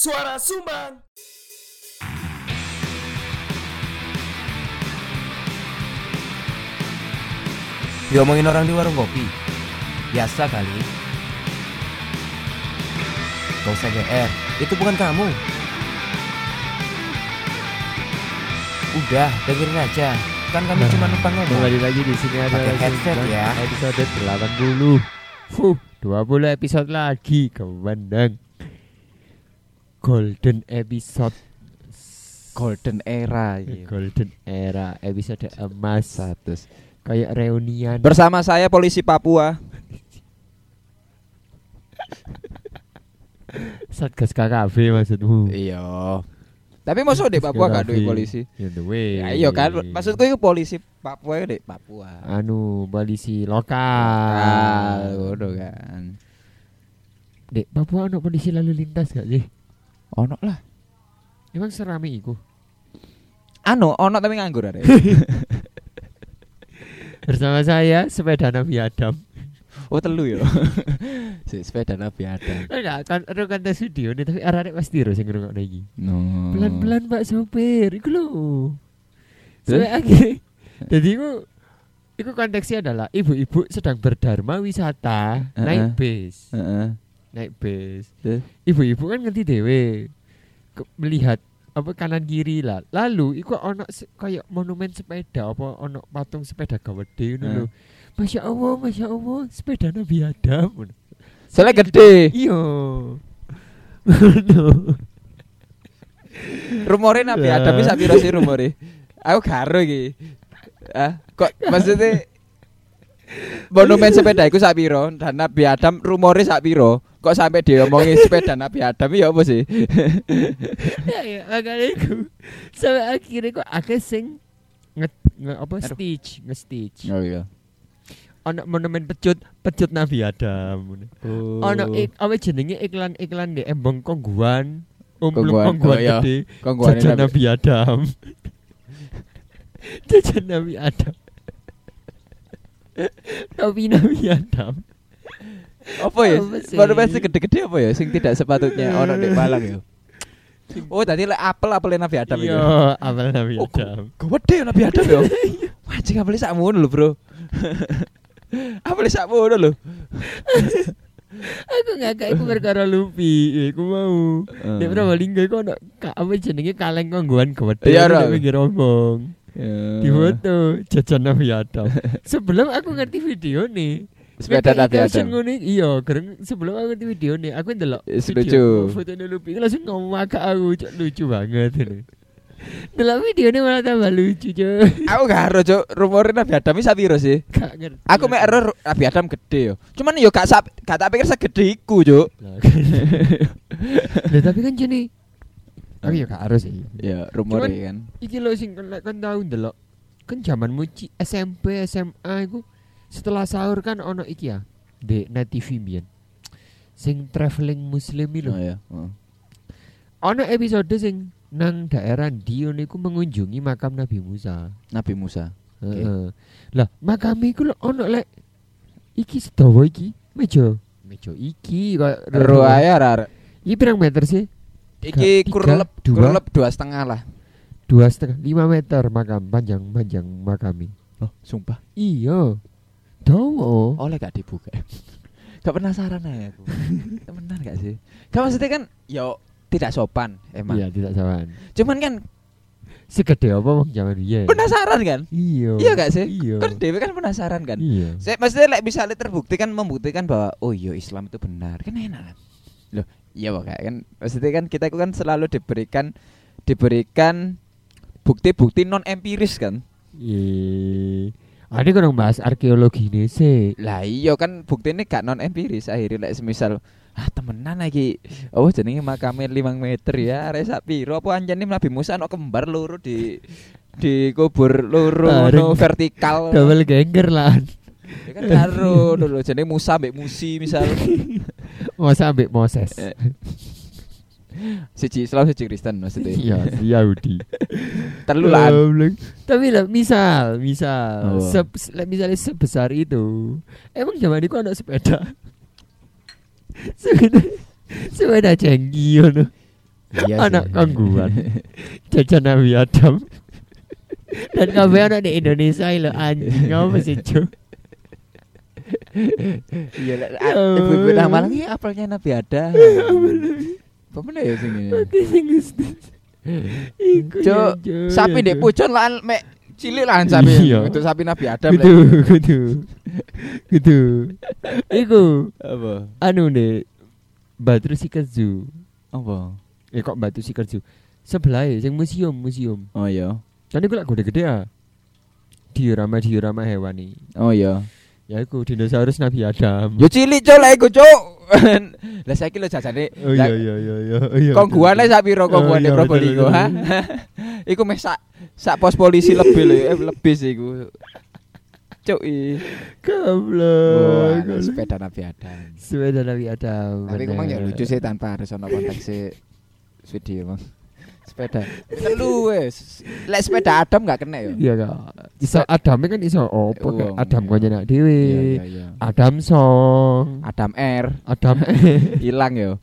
Suara Sumbang. Diomongin orang di warung kopi Biasa kali Gak usah GR Itu bukan kamu Udah dengerin aja Kan kami cuma numpang ngomong Kembali lagi di sini ada Pakai headset ya. Episode 80. Fuh, 20 episode lagi kemandang. Golden episode golden era iya. Golden era episode emas Status. kayak reunian Bersama saya polisi Papua. Satgas KKB maksudmu. Iya. Tapi masuk di Papua gak duwe polisi. Ya. Ya iya kan, maksudku itu polisi Papua itu di Papua. anu polisi lokal. ngono kan. Dek, Papua ono polisi lalu lintas gak sih? Ono lah. Emang serami iku. Anu, ono tapi nganggur ada. Bersama saya sepeda Nabi Adam. oh telu ya. si sepeda Nabi Adam. Enggak kan ada kontes video nih tapi arek pasti terus sing ngrungokno iki. No. Pelan-pelan Pak sopir, iku lho. Akhirnya Jadi iku iku konteksnya adalah ibu-ibu sedang berdharma wisata Heeh. naik bis, Heeh. Naik bis. Terus? Ibu-ibu kan ngerti dewe ke- melihat apa kanan kiri lah. Lalu iku ono se- kayak monumen sepeda apa ono patung sepeda gawede ngono lho. Masya Allah, Masya Allah, sepeda Nabi Adam. Soalnya gede. Iya. Rumore Nabi. Adam bisa piro sih rumore? Aku karo iki. Ah, kok maksudnya monumen sepeda iku sak piro dan Nabi Adam rumore sak piro? Kok sampai diomongin sepeda Nabi Adam ya apa sih? ya ya makanya iku sampai akhirnya kok akeh sing nge, nge apa stitch nge stitch Oh iya. ono monumen pecut pecut Nabi Adam Oh. ono ik, apa jenenge iklan iklan di embong kongguan umpluk Kongguan, kongguan oh iya. gede Kongguane jajan Nabi. Nabi Adam jajan Nabi Adam Topi Nabi Adam Apa ya? Monumen sing gede-gede apa ya sing tidak sepatutnya ono di Malang ya. Oh, tadi lek apel apel Nabi Adam itu. iya apel Nabi Oh, Adam Gede ya Nabi Adam ya. Wajib apel sakmono lho, Bro. apel sakmono lho. aku nggak kayak aku perkara lupi aku mau Di Probolinggo iku ono ka, apa jenenge kaleng kongguan gede Iya, di pinggir ombong. Ya. Di foto jajan Nabi Adam. sebelum aku ngerti video nih. Sepeda Nabi Adam. Iki, iya, gereng sebelum aku ngerti video nih, aku ndelok lucu. foto lupi itu langsung ngomong ke aku, cok lucu banget ini. Delok video ini malah tambah lucu, cok. Aku gak ero, Cuk. Rumore Nabi Adam iki sapiro sih? Gak ngerti. Aku mek ero Nabi Adam gede yo. Cuman yo gak sap, gak tak pikir segede iku. Lah, kan. Lah, tapi kan jene Aku ya gak harus sih. Ya, rumore Cuman- kan. Iki lho sing lek kon tau ndelok. Kan zaman muci SMP, SMA iku setelah sahur kan ono iki ya. Di Net TV mbiyen. Sing traveling muslim lho. Oh ya. Oh. Ono episode sing nang daerah Dio niku mengunjungi makam Nabi Musa. Nabi Musa. Heeh. Lah, makam iku lho ono lek iki sedawa iki meja. Meja iki kok ae arek. Iki pirang meter sih? Iki kurlep dua. kurlep dua setengah lah. Dua setengah, lima meter makam panjang panjang makami. Oh, sumpah. Iya. Dawa. Oleh gak dibuka. gak penasaran aja aku. Temenan gak sih? Gak maksudnya kan yo tidak sopan emang. Iya, tidak sawan. Cuman kan Segede apa wong zaman biyen? penasaran kan? Iya. Iya gak sih? Iya. Kan Dewi kan penasaran kan? Iya. Saya maksudnya like, bisa terbukti kan membuktikan bahwa oh iya Islam itu benar kan enak kan loh iya Pak, kan maksudnya kan kita itu kan selalu diberikan diberikan bukti-bukti non empiris kan Iya. Ada kan bahas arkeologi ini sih. lah iya kan bukti ini gak non empiris akhirnya like, semisal ah temenan lagi oh jenenge makamnya 5 meter ya resa piro apa anjane Nabi Musa no kembar loro di di kubur loro Bareng. no vertikal Double ganger lah. ya kan karo dulu jenenge Musa mbek Musi misal Masa ambek Moses. Siji Islam siji Kristen maksudnya Iya, Yahudi. Goblok. Tapi lah misal, misal, Oh. se- misalnya sebesar itu, emang zaman itu ada sepeda. sepeda, sepeda cengki ngono. Iya anak kangguan jajan Nabi Adam dan kabeh anak di Indonesia lho anjing apa sih Cuk Iya lah. Ya Ibu-ibu Malang iki apelnya Nabi ada. Apa meneh ya sing ini? Mati sing Gusti. Iku ya, Cuk, sapi ndek Cuk. pucun lan mek cilik lan sapi. Iya. Itu sapi Nabi Adam. Gitu, gitu. Gitu. Iku Apa? anu nih Batu Sikerju. Apa? Eh kok Batu Sikerju? Sebelah ya, sing museum, museum. Oh iya. Kan iku lak gede-gede ya. Diorama diorama hewan nih. Oh iya. Ya iku dinosaurus Nabi Adam. Yo cilik cuk lah iku cuk. Lah saiki lho jajane. Oh iya iya iya iya. iya. Kongguane sak piro Oh, kongguane iya, Probolinggo ha? Iku meh sak sak pos polisi lebih lho, eh, lebih sih iku. Cuk i. Goblok. Sepeda Nabi Adam. Sepeda Nabi Adam. Tapi emang ya lucu sih tanpa harus ono konteks video emang. Sepeda. Telu wes. Lek sepeda Adam gak kena yo. Iya kak. Iso Adam kan iso opo kayak Wong. Adam kau nak dewi. Iya iya iya. Adam song. Adam R Adam hilang yo.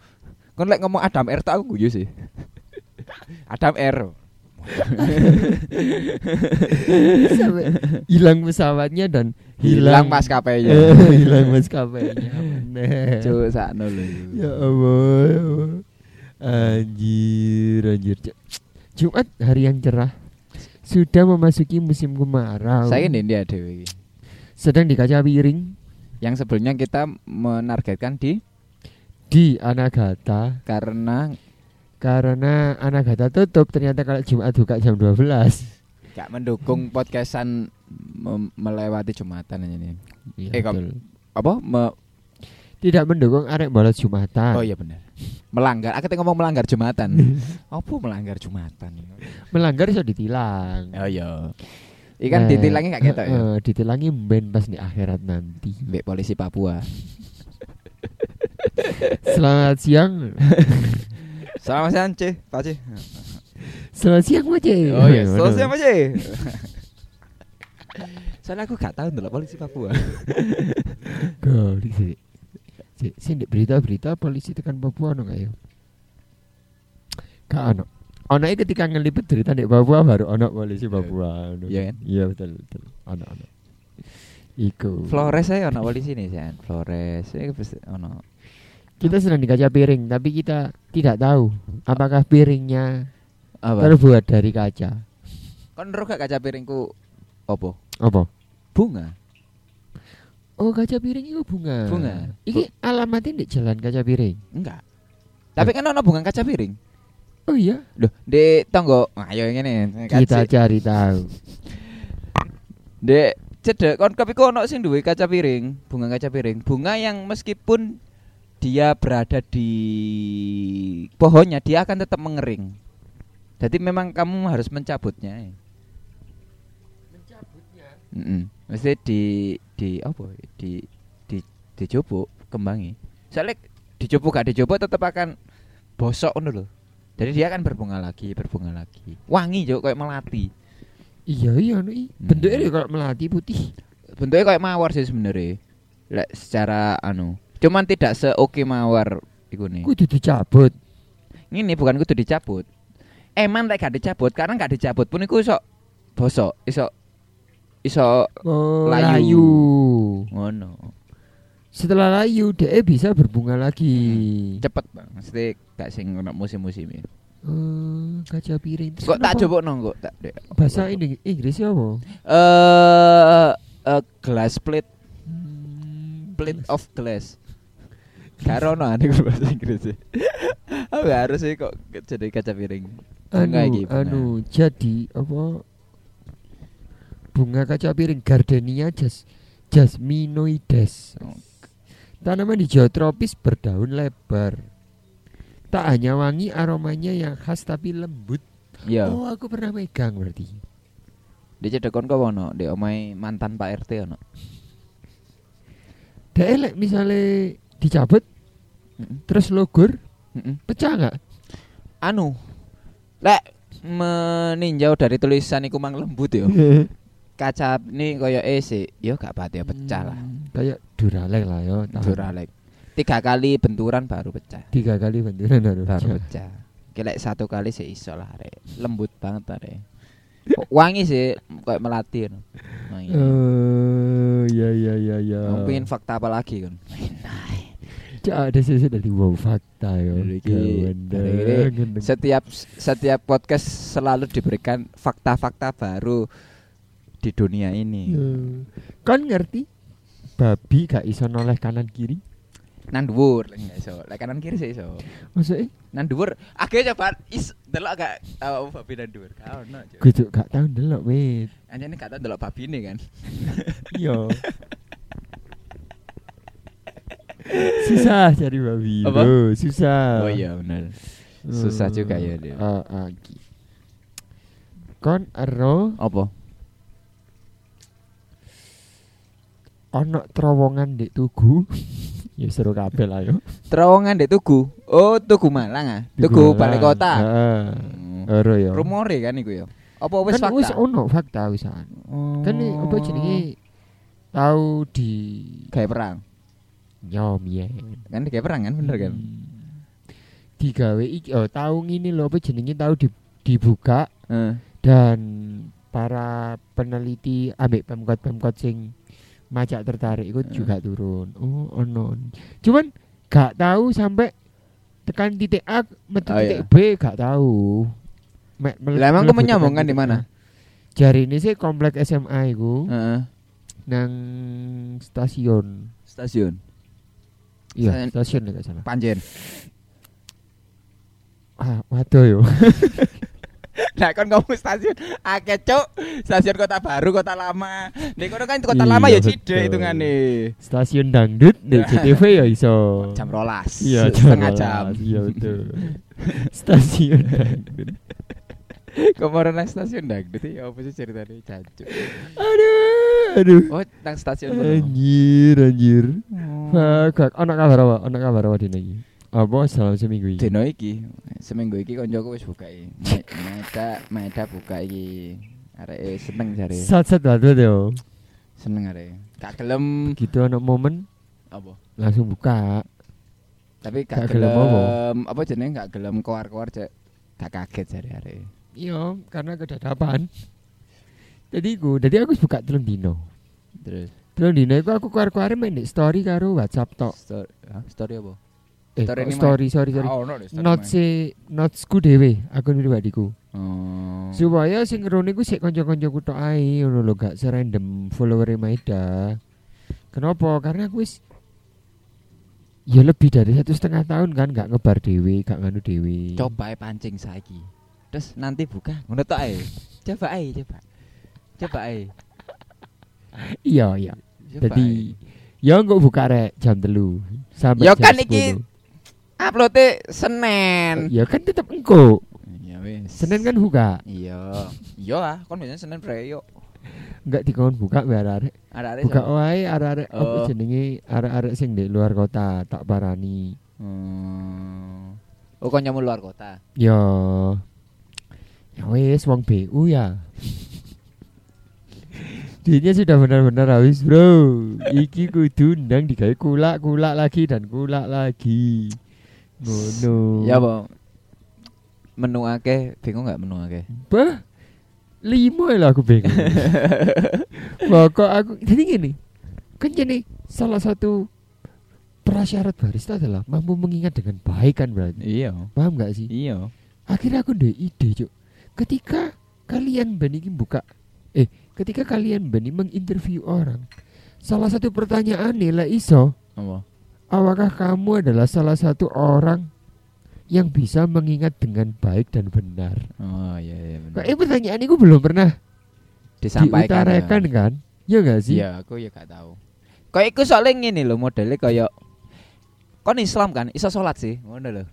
Kon lek ngomong Adam R tak aku guyu sih. Adam R. Hilang pesawatnya dan Hilang maskapainya. Hilang maskapainya. Cuk sakno lho. Ya Allah, ya Allah. Anjir, anjir. Jumat hari yang cerah sudah memasuki musim kemarau. Saya ini dia dewe iki. sedang di kaca piring Yang sebelumnya kita menargetkan di di Anagata karena karena Anagata tutup ternyata kalau Jumat buka jam 12. gak mendukung podcastan mem- melewati Jumatan ini. Iya, Eh, betul. Apa? Me- Tidak mendukung arek bolos Jumatan. oh iya benar. Melanggar. Aku tadi ngomong melanggar Jumatan. apa melanggar Jumatan? Melanggar iso ditilang. Oh iya. Ikan Nah, ditilangnya gak ketok ya. eh, ditilangi ben pas di akhirat nanti. Mbak polisi Papua. Selamat siang. Selamat siang, Cih. Pak. Selamat siang, Mas. Oh iya, selamat siang, Pak. Soalnya aku gak tahu ndelok polisi Papua. Golik sih. Sih ndek berita-berita polisi tekan Papua gak ya? Gak ono. Ono ketika ngelipet berita ndek Papua baru ono polisi Papua. ono. Iya kan? Iya betul betul. Ono ono. Iku. Flores saya ono polisi nih, San. Flores. Saya ono. Kita sedang di kaca piring, tapi kita tidak tahu apakah piringnya Apa? terbuat dari kaca. Kon ro gak kaca piringku opo? Apa? Bunga. Oh, kaca piring itu bunga. Bunga. Iki alamatnya di jalan kaca piring. Enggak. Tapi kan ono bunga kaca piring. Oh iya, Loh, di tonggo. Ayo ngene. kita cari tahu. Dek, cedek kon kopiku ono sing duwe kaca piring, bunga kaca piring. Bunga yang meskipun dia berada di pohonnya, dia akan tetap mengering. Jadi memang kamu harus mencabutnya. Mencabutnya. Heeh. Mesti di di apa? Di di dicupuk kembangi. Soalnya dicupuk gak dicupuk tetap akan bosok ngono lho. Jadi dia akan berbunga lagi, berbunga lagi. Wangi jo kayak melati. Iya iya no, i. Hmm. Bentuknya kalau melati putih. bentuknya kayak mawar sih sebenarnya lek secara anu cuman tidak seoke mawar iku nih Kudu dicabut. ini bukan kudu dicabut emang lek gak dicabut karena gak dicabut pun iku iso bosok iso iso Oh, Layu. layu. ngono Setelah layu dia bisa berbunga lagi. cepet bang mesti gak sing ono musim-musim ini Oh, kaca piring. Terus kok tak coba nonggo tak dek Bahasa ini Inggrisnya apa? eh eh, glass plate Hmm, plate of glass Karo no ane bahasa Inggris sih. Aku harus sih kok jadi kaca piring. Anu, anu jadi apa bunga kaca piring gardenia jas jasminoides tanaman hijau tropis berdaun lebar tak hanya wangi aromanya yang khas tapi lembut Iya. oh aku pernah megang berarti Di cedekon kok ono, di omai mantan Pak RT ono. Dek lek misalnya dicabut Mm-mm. terus logur Mm-mm. pecah nggak Anu, lek meninjau dari tulisan iku mang lembut yo. Kaca ini koyo e sih, yo gak pati pecah lah. Hmm, kayak duralek lah yo tahan. Duralek. Tiga kali benturan baru pecah. tiga kali benturan Baru pecah. pecah. Kelek satu kali sih iso lah arek. Lembut banget. Kok Wangi sih kayak melati. ngono. Wangi. Oh, ya ya ya ya. Kamu pengen fakta apa lagi kan? Cak ada sih dari wow fakta ya. Setiap setiap podcast selalu diberikan fakta-fakta baru di dunia ini. Kan ngerti? Babi gak iso noleh kanan kiri. Nang dhuwur lek iso. Lek kanan kiri sih iso. Maksudnya Nang dhuwur akeh coba is delok gak tahu babi nang dhuwur. Kau no. gue gak tau ndelok wait. Anjane gak tau delok babi ini kan. Iya. susah cari babi. Apa? bro, susah. Oh iya benar. Susah juga ya dia. Ah, ah, ki. Kon ero Apa? Ono terowongan di tugu. ya seru kabeh lah yo. Terowongan di Tugu. Oh, Tugu Malang ah. Tugu Balai Kota. Heeh. Hmm. Ero yo. Rumore kan iku ya. Apa wis kan wis fakta? ono fakta wisan. Oh. Kan apa jenenge tahu di Kayak perang. yo mien. Kan kayak perang kan bener kan? Hmm. Digawe iki oh tahu ngene lho apa jenenge tahu di, dibuka Heeh. dan para peneliti ambek pemkot-pemkot sing macak tertarik itu Eh. juga turun. Oh, ono. Cuman gak tahu sampai tekan titik A metu Oh, titik iya. B gak tahu. Me- mel- Lah emang menyambungkan tekan di mana? Jari ini sih komplek SMA iku Heeh. nang stasiun. Stasiun. Iya, Stasiun- stasiun nek gak salah. Panjen. Ah, waduh yo. Lah kan kamu stasiun akeh cuk. Stasiun Kota Baru, Kota Lama. Nek kono kan Kota Iya, Lama ya betul. cide hitungane. Stasiun dangdut di CTV ya iso. Jam rolas. Iya, setengah rolas. jam. Iya betul. Stasiun dangdut. Kemarin nang stasiun dangdut ya apa sih ceritanya jancuk. Aduh, aduh. Oh, nang stasiun. Anjir, anjir. Oh. Fuck, ana kabar apa? Ana kabar apa dina iki? Apa selama seminggu iki? Dino iki, seminggu iki koncoku wis buka iki. Me- Meda, Meda buka iki. Arek seneng jare. Sat-sat banget yo. Seneng arek. Gak gelem Gitu ana momen apa? langsung buka. Tapi Gak gelem apa? apa jenenge gak gelem keluar-keluar cek. Gak kaget jare arek. Iya, karena kedadapan. Jadi ku, jadi aku buka telung dino. Terus Telung dino iku aku keluar-keluar main story karo WhatsApp tok. story, story apa? Eh, Story story, sorry, sorry. Oh, no, story Not si notsku dhewe, akun pribadiku. Oh. Supaya sing ngerone ku sik kanca-kancaku tok ae ngono lho, gak serandom follower Maeda. Kenapa? Karena aku wis ya lebih dari satu setengah tahun kan gak ngebar dewe, gak nganu dewe. Coba pancing saiki. Terus nanti buka ngono tok ae. Coba ae, coba. Coba ae. Iya, iya. Jadi ya enggak buka rek jam telu sampai Ya kan iki 10. ae. Uploadnya Senin. Ya kan tetep engko. Ya wis. Senin kan buka. Iya. Iya lah, kon biasanya Senin pre yuk. Enggak dikon buka biar arek. Arek-arek Buka wae arek-arek apa Oh. jenenge arek-arek sing di luar kota tak parani. Hmm. Oh, kon nyamu luar kota. Ya. Ya wis wong BU ya. Duitnya sudah benar-benar habis, Bro. Iki kudu ndang digawe kulak-kulak lagi dan kulak lagi. Ngono. Ya apa? Menu akeh, bingung gak menu akeh? Bah. Lima lah aku bingung. Pokok aku jadi gini. Kan jadi salah satu prasyarat barista adalah mampu mengingat dengan baik kan berarti. Iya. Paham gak sih? Iya. akhirnya aku ada ide cuk ketika kalian bani buka eh ketika kalian bani menginterview orang salah satu pertanyaan nih lah iso Apa? Apakah kamu adalah salah satu orang yang bisa mengingat dengan baik dan benar Oh, iya iya benar. kok eh pertanyaan itu belum pernah Disampaikan. diutarakan ya. kan ya gak sih Iya, aku ya gak tahu. Kayak iku soalnya ngene lho modelnya kayak kon Islam kan, iso sholat sih, ngono lho.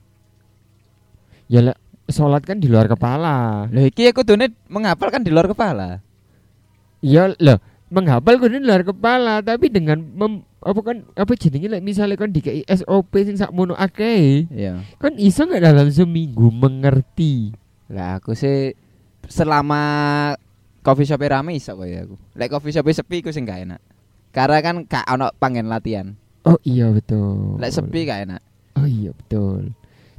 ya lah sholat kan di luar kepala Lho iki aku dene menghafal kan di luar kepala. Iya loh, menghafal kudu luar kepala, tapi dengan mem, apa kan apa jenenge lek misalnya kan di SOP sing sakmono akeh, Iya. kan iso nggak dalam seminggu mengerti. Lah aku sih selama coffee shop rame iso kok ya aku. Lek coffee shop sepi iku sing gak enak. Karena kan gak ono pangen latihan. Oh iya betul. Lek sepi gak enak. Oh iya betul.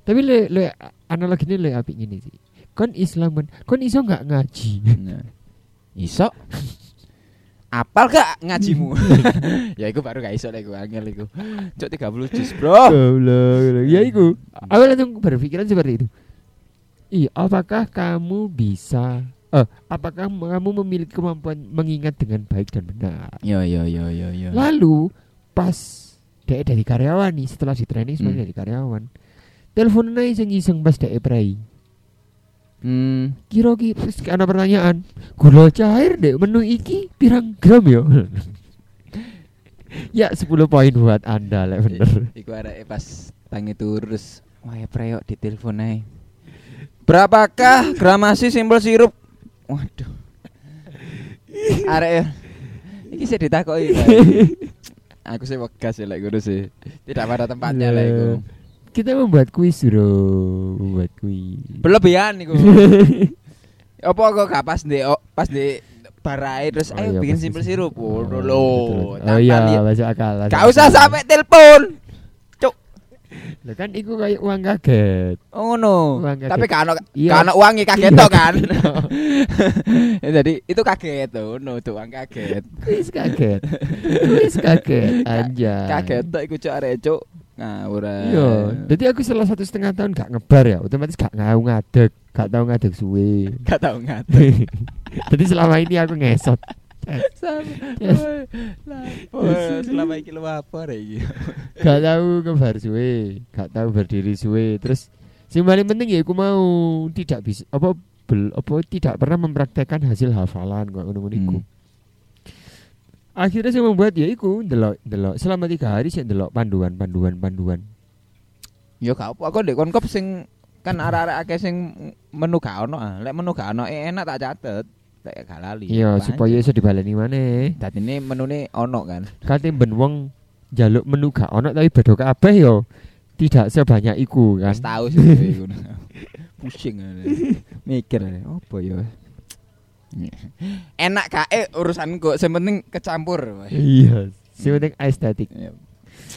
Tapi le, le analoginya lebih apik gini sih. Kon Islaman, kon iso nggak ngaji? Nah. Iso. Apal gak ngajimu? ya iku baru gak iso lek iku angel iku. Cuk 30 juz, Bro. Goblok. Ya iku. Aku langsung berpikiran seperti itu. Iya, apakah kamu bisa eh apakah kamu memiliki kemampuan mengingat dengan baik dan benar? Yo yo yo yo yo. Lalu pas dek dari karyawan nih setelah di training sebagai Hmm. dari karyawan. Telepon naik iseng-iseng pas dek prai. Hmm. Kira-kira terus ada pertanyaan. Gula cair dek menu iki pirang gram yo? ya 10 poin buat Anda lek bener. Iku arek pas tangi turus. Wah, ya preyok di telepon ae. Berapakah gramasi simpel sirup? Waduh. Arek ya. Iki sih ditakoki. Aku sih wegas ya lek ngono sih. Tidak pada tempatnya lek iku. Kita membuat kuis bro, membuat kuis. Berlebihan iku. Apa kok gak pas di oh, pas di barai terus Oh ayo iya, bikin simpel sih. sirup. Oh, lo. Oh iya, masuk akal. masuk Gak usah sampai telepon. Lah kan iku kayak uang kaget. Oh no. Uang kaget. Tapi kan Iya. kan uangnya kaget Iya. toh kan. Ya, Jadi itu kaget tuh, no tuh uang kaget. Kuis kaget. Kuis kaget. Anjay. Kaget tuh ikut cok arek cok. Ngawur. ae. Iya, jadi aku selama satu setengah tahun gak ngebar ya, otomatis gak ngau ngadeg, gak tau ngadeg suwe. Gak tau ngadeg. jadi selama ini aku ngesot. Selama iki lu lapor iki. Gak tau ngebar suwe, gak tau berdiri suwe. Terus sing paling penting ya aku mau tidak bisa apa bel, apa tidak pernah mempraktekkan hasil hafalan kok ngono iku. Hmm. Akhirnya saya membuat ya iku delok delok selama tiga hari saya delok panduan panduan panduan. Yo gak apa aku ndek konkop sing kan arek-arek akeh sing menu gak ono ah. Lek menu gak ono eh, enak tak catet. Lek gak lali. Iya Apa supaya iso dibaleni maneh. Dadi ini menune ono kan. Kate ben wong jaluk menu gak ono tapi beda kabeh yo tidak sebanyak iku kan. Wis tahu sih iku. Pusing ae. Mikir opo yo. Enak kae urusan kok, sing penting kecampur. Iya, sing penting estetik. Ya,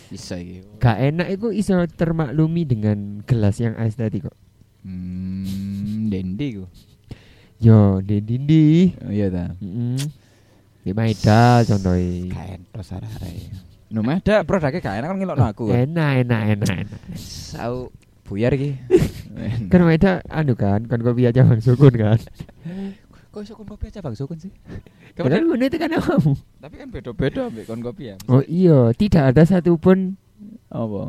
Bisa iki. Gak enak iku iso termaklumi dengan gelas yang estetik kok. Hmm, dendi ku. Yo, di dindi. Oh iya ta. Heeh. Di Maeda contohnya. Kaen tos arek-arek. No ada produknya gak enak kan ngelokno aku. Enak, enak, enak, enak. Sau buyar iki. Kan Maeda anu kan, kan kopi aja Bang Sukun kan. kok iso kon kopi aja Bang Sukun sih? Padahal Kemudian, ngono itu kan kamu. tapi kan beda-beda ambek kon kopi ya. Oh iya, tidak ada satupun Apa?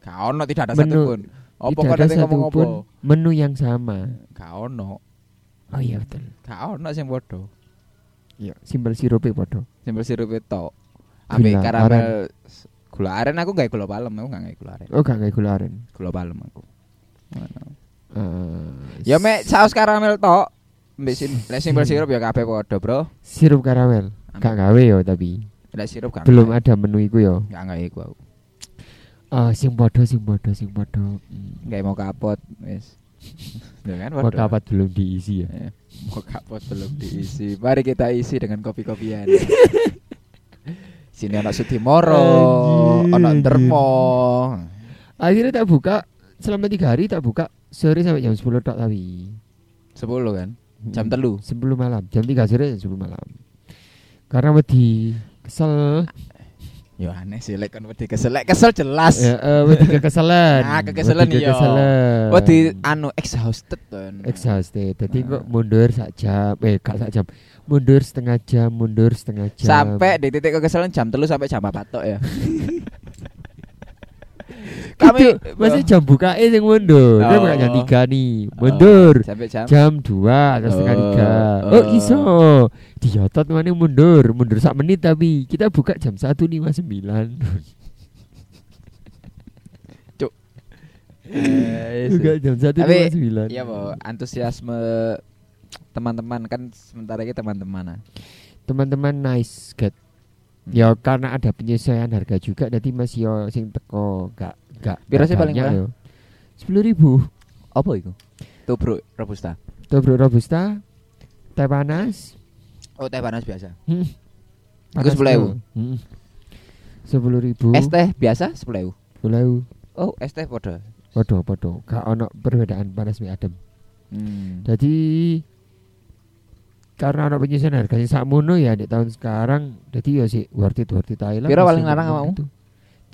Gak ono tidak ada Menu- satupun. Apa tidak kok ada ngomong apa? satupun menu yang sama. Gak ono. Oh iya betul. Gak ono sing padha. Iya, simbol sirup podo. Simpel sirup itu. Ambek karamel gula aren aku gak gula palem, aku gak gula aren. Oh, gak gula aren. Gula palem aku. Ngono. Eh, Ya mek saus karamel tok. Mbek sim lek simpel sirup ya kabeh padha, Bro. sirup karamel. Gak gawe yo tapi Lek sirup belum ada menu iku yo. Gak gak iku aku. Ah, sing podo, sing podo, sing podo. Hmm. Gak mau kapot wis. Ya kan Mau padha. kapat belum diisi ya. Eh, Mau kapot belum diisi. Mari kita isi dengan kopi-kopian. Sini anak Sudimoro, Anjir, anak. Dermo. Akhirnya tak buka selama tiga hari tak buka sore sampai jam 10 tok tapi 10 kan. Jam telu. 10 malam jam 3 sore 10 malam karena wedi kesel Ya aneh sih lek kon wedi kesel. Lek kesel jelas. ya, eh, wedi kekeselan Ah, kekeselan Wedi kekeselan. Wedi anu exhausted kan. exhausted jadi Ah. kok mundur sak jam eh gak sak jam mundur setengah jam mundur setengah jam Sampai di titik kekesalan jam telu sampai jam 4 tok ya. Kami masih jam buka eh yang mundur kan buka jam Oh. 3 nih mundur. sampai jam jam 2 atau setengah Oh, tiga. oh. oh iso. Diotot mana mundur. Mundur sak menit tapi kita buka jam 1.59 Eh, buka jam 1.59 Iya, Bo, antusiasme teman-teman. Kan sementara ini teman-teman. ah. teman-teman nice get Hmm. ya karena ada penyesuaian harga juga nanti mas yo sing teko gak gak Piro sih paling murah? yo. sepuluh ribu Apa itu? Tuh bro, robusta. Dobro robusta teh panas Oh, teh panas biasa. hmm. 10.000? sepuluh ribu Es teh biasa 10.000. sepuluh Oh, es teh podo. Padha padha. Gak ono perbedaan panas mie adem. Hmm. Jadi karena ono penyesuaian harganya sakmono ya di tahun sekarang jadi ya sih worth it worth it lah. Piro paling larang ngomong awakmu? gitu.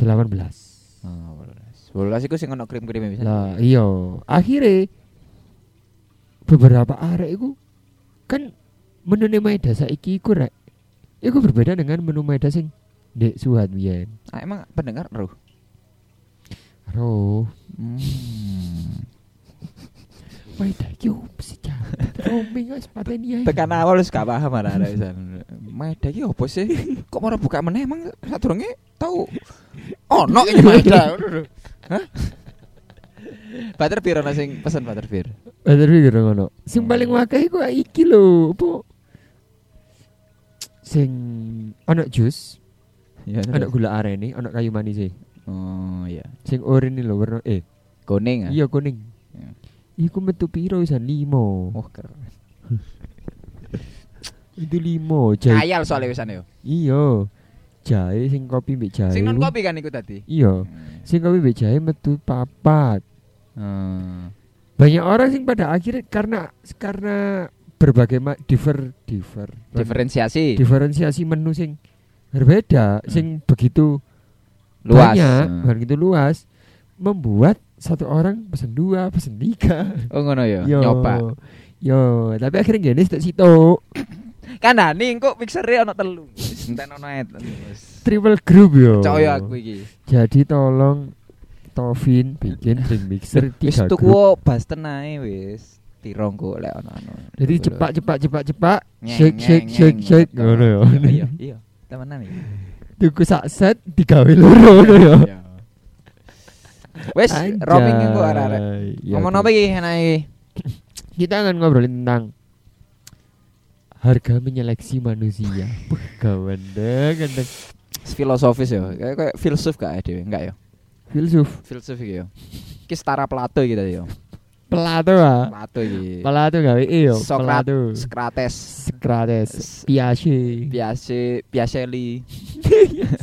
18. Oh, bolas. Bolas iku sing ono krim-krim bisa. Lah iya, akhirnya beberapa arek iku kan menu Maeda saiki iku rek. Iku berbeda dengan menu Maeda sing Dek Suhat biyen. Ah, emang pendengar roh. Roh, Hmm. Iki opo sih Cak? Roaming wis pateni ae. Tekan awal wis gak paham ada ada pisan. Maeda iki opo sih? Kok malah buka meneh emang sadurunge tau ono iki Maeda. Hah? Butterbeer ono sing pesen butterbeer. Bener iki ngono. Sing paling akeh iku iki lho, opo? Sing ono jus, Ya. ono gula arene, ono kayu manis e. Oh iya. Sing oranye lho warna eh Kuning ah. iya kuning. Ya. Iku metu piro wisan 5. Oh keren. Itu limo jahe. Ayal soalnya wisan yo. Iya. Jahe sing kopi mbek jahe. Sing non kopi kan iku tadi. Iya. Sing kopi mbek jahe metu papat. Hmm. Banyak orang sing pada akhirnya karena karena berbagai ma- diver diver Diferensiasi diferensiasi menu sing berbeda sing begitu luas. banyak Hmm. begitu luas membuat satu orang pesen dua pesen tiga Oh ngono yo. yo Nyoba. yo tapi akhirnya gini situ situ Kan nih kok mixere ono telu. Enten ono triple group yo Coyo aku iki. Jadi tolong Tovin bikin drink mixer tiga tuku grup. Basten ae wis. Tirong kok lek ono-ono. Jadi cepat cepat cepat cepat shake shake shake shake ngono ya. Iya, iya. Temenan iki. Tuku sak set digawe loro ngono ya. Iya. Wes, roaming kok arek-arek. Ya, Ngomong apa iki enak iki? Kita akan ngobrolin tentang harga menyeleksi manusia. Puh, gawandeng gandeng. Filosofis yo. Kayak filsuf gak dhewe, enggak yo. Filsuf. Filsuf iki yo. Iki setara Plato tadi yo. Plato ah. Plato iki. Plato gawe e yo. Sokrat- Plato. Socrates. S- Piaget. Biase Piaselli.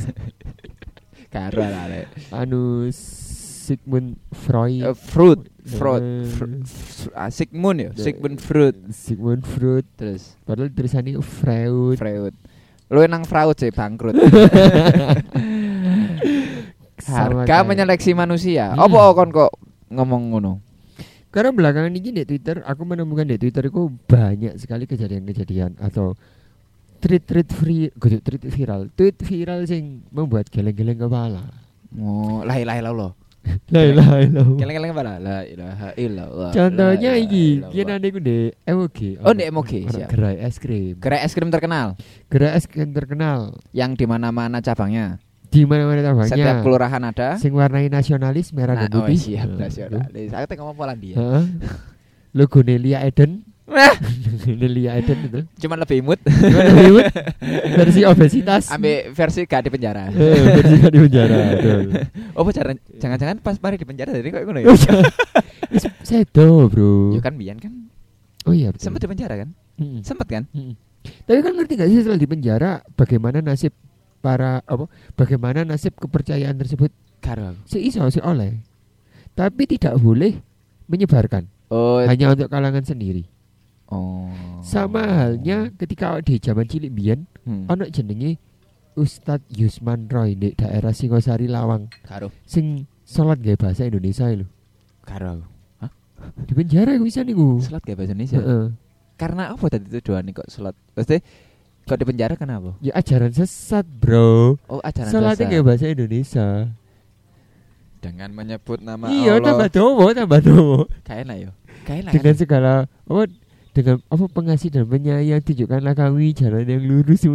Karo arek. Anu Sigmund Freud. Fruit, Freud, Eh. Fr- Fr- ah, Sigmund ya, Sigmund Freud. Sigmund Freud. Terus Padahal tulisannya Freud. Freud. Lu nang Freud sih bangkrut. Harga menyeleksi manusia. Hmm. Apa kon kok ngomong ngono? Karena belakangan ini di Twitter, aku menemukan di Twitter itu banyak sekali kejadian-kejadian atau tweet-tweet free, tweet viral, tweet viral sing membuat geleng-geleng kepala. Oh, la ilaha illallah. La ilaha illallah. Keleng-keleng apa lah? La ilaha illallah. Contohnya iki, kian ane ku di MOG. Oh, di MOG, siap. Gerai es krim. Gerai es krim terkenal Gerai es krim terkenal yang di mana-mana cabangnya. di mana-mana tabangnya. Setiap kelurahan ada. Sing warnai nasionalis merah Nah, dan oh, putih. siap Nah, nasionalis. Aku tengok Polandia. Heeh. Logo Nelia Eden. Nah, Nelia Eden itu. cuman lebih imut. Gimana Hollywood? Versi obesitas. Ambil versi gak di penjara. Eh, versi nggak di penjara. Oh, pacaran. Jangan-jangan pas mari di penjara jadi kok ngono ya? Oh, iya. Sedo, Bro. Ya kan Bian kan Oh iya, betul. sempat di penjara kan? Mm-mm. Sempet kan? Tapi kan ngerti gak sih setelah di penjara bagaimana nasib para apa? Bagaimana nasib kepercayaan tersebut Karo. si iso si oleh. Tapi tidak boleh menyebarkan, Oh. hanya untuk kalangan sendiri. Oh. Sama halnya ketika di zaman cilik biyen Hmm. ono jenenge Ustadz Yusman Roy di daerah Singosari Lawang Karo. sing salat gaya bahasa Indonesia lho. Karo. Di penjara bisa niku. Salat gak bahasa Indonesia. Heeh. Karena apa tadi tujuan kok salat? Pasti kok di penjara kenapa? Ya ajaran sesat, Bro. Oh, ajaran Salatnya kayak bahasa Indonesia. Dengan menyebut nama iya, Allah. tambah dowo, tambah dowo. Kayak enak yo. Kayak enak. Dengan segala apa dengan apa pengasih dan penyayang tunjukkanlah kami jalan yang lurus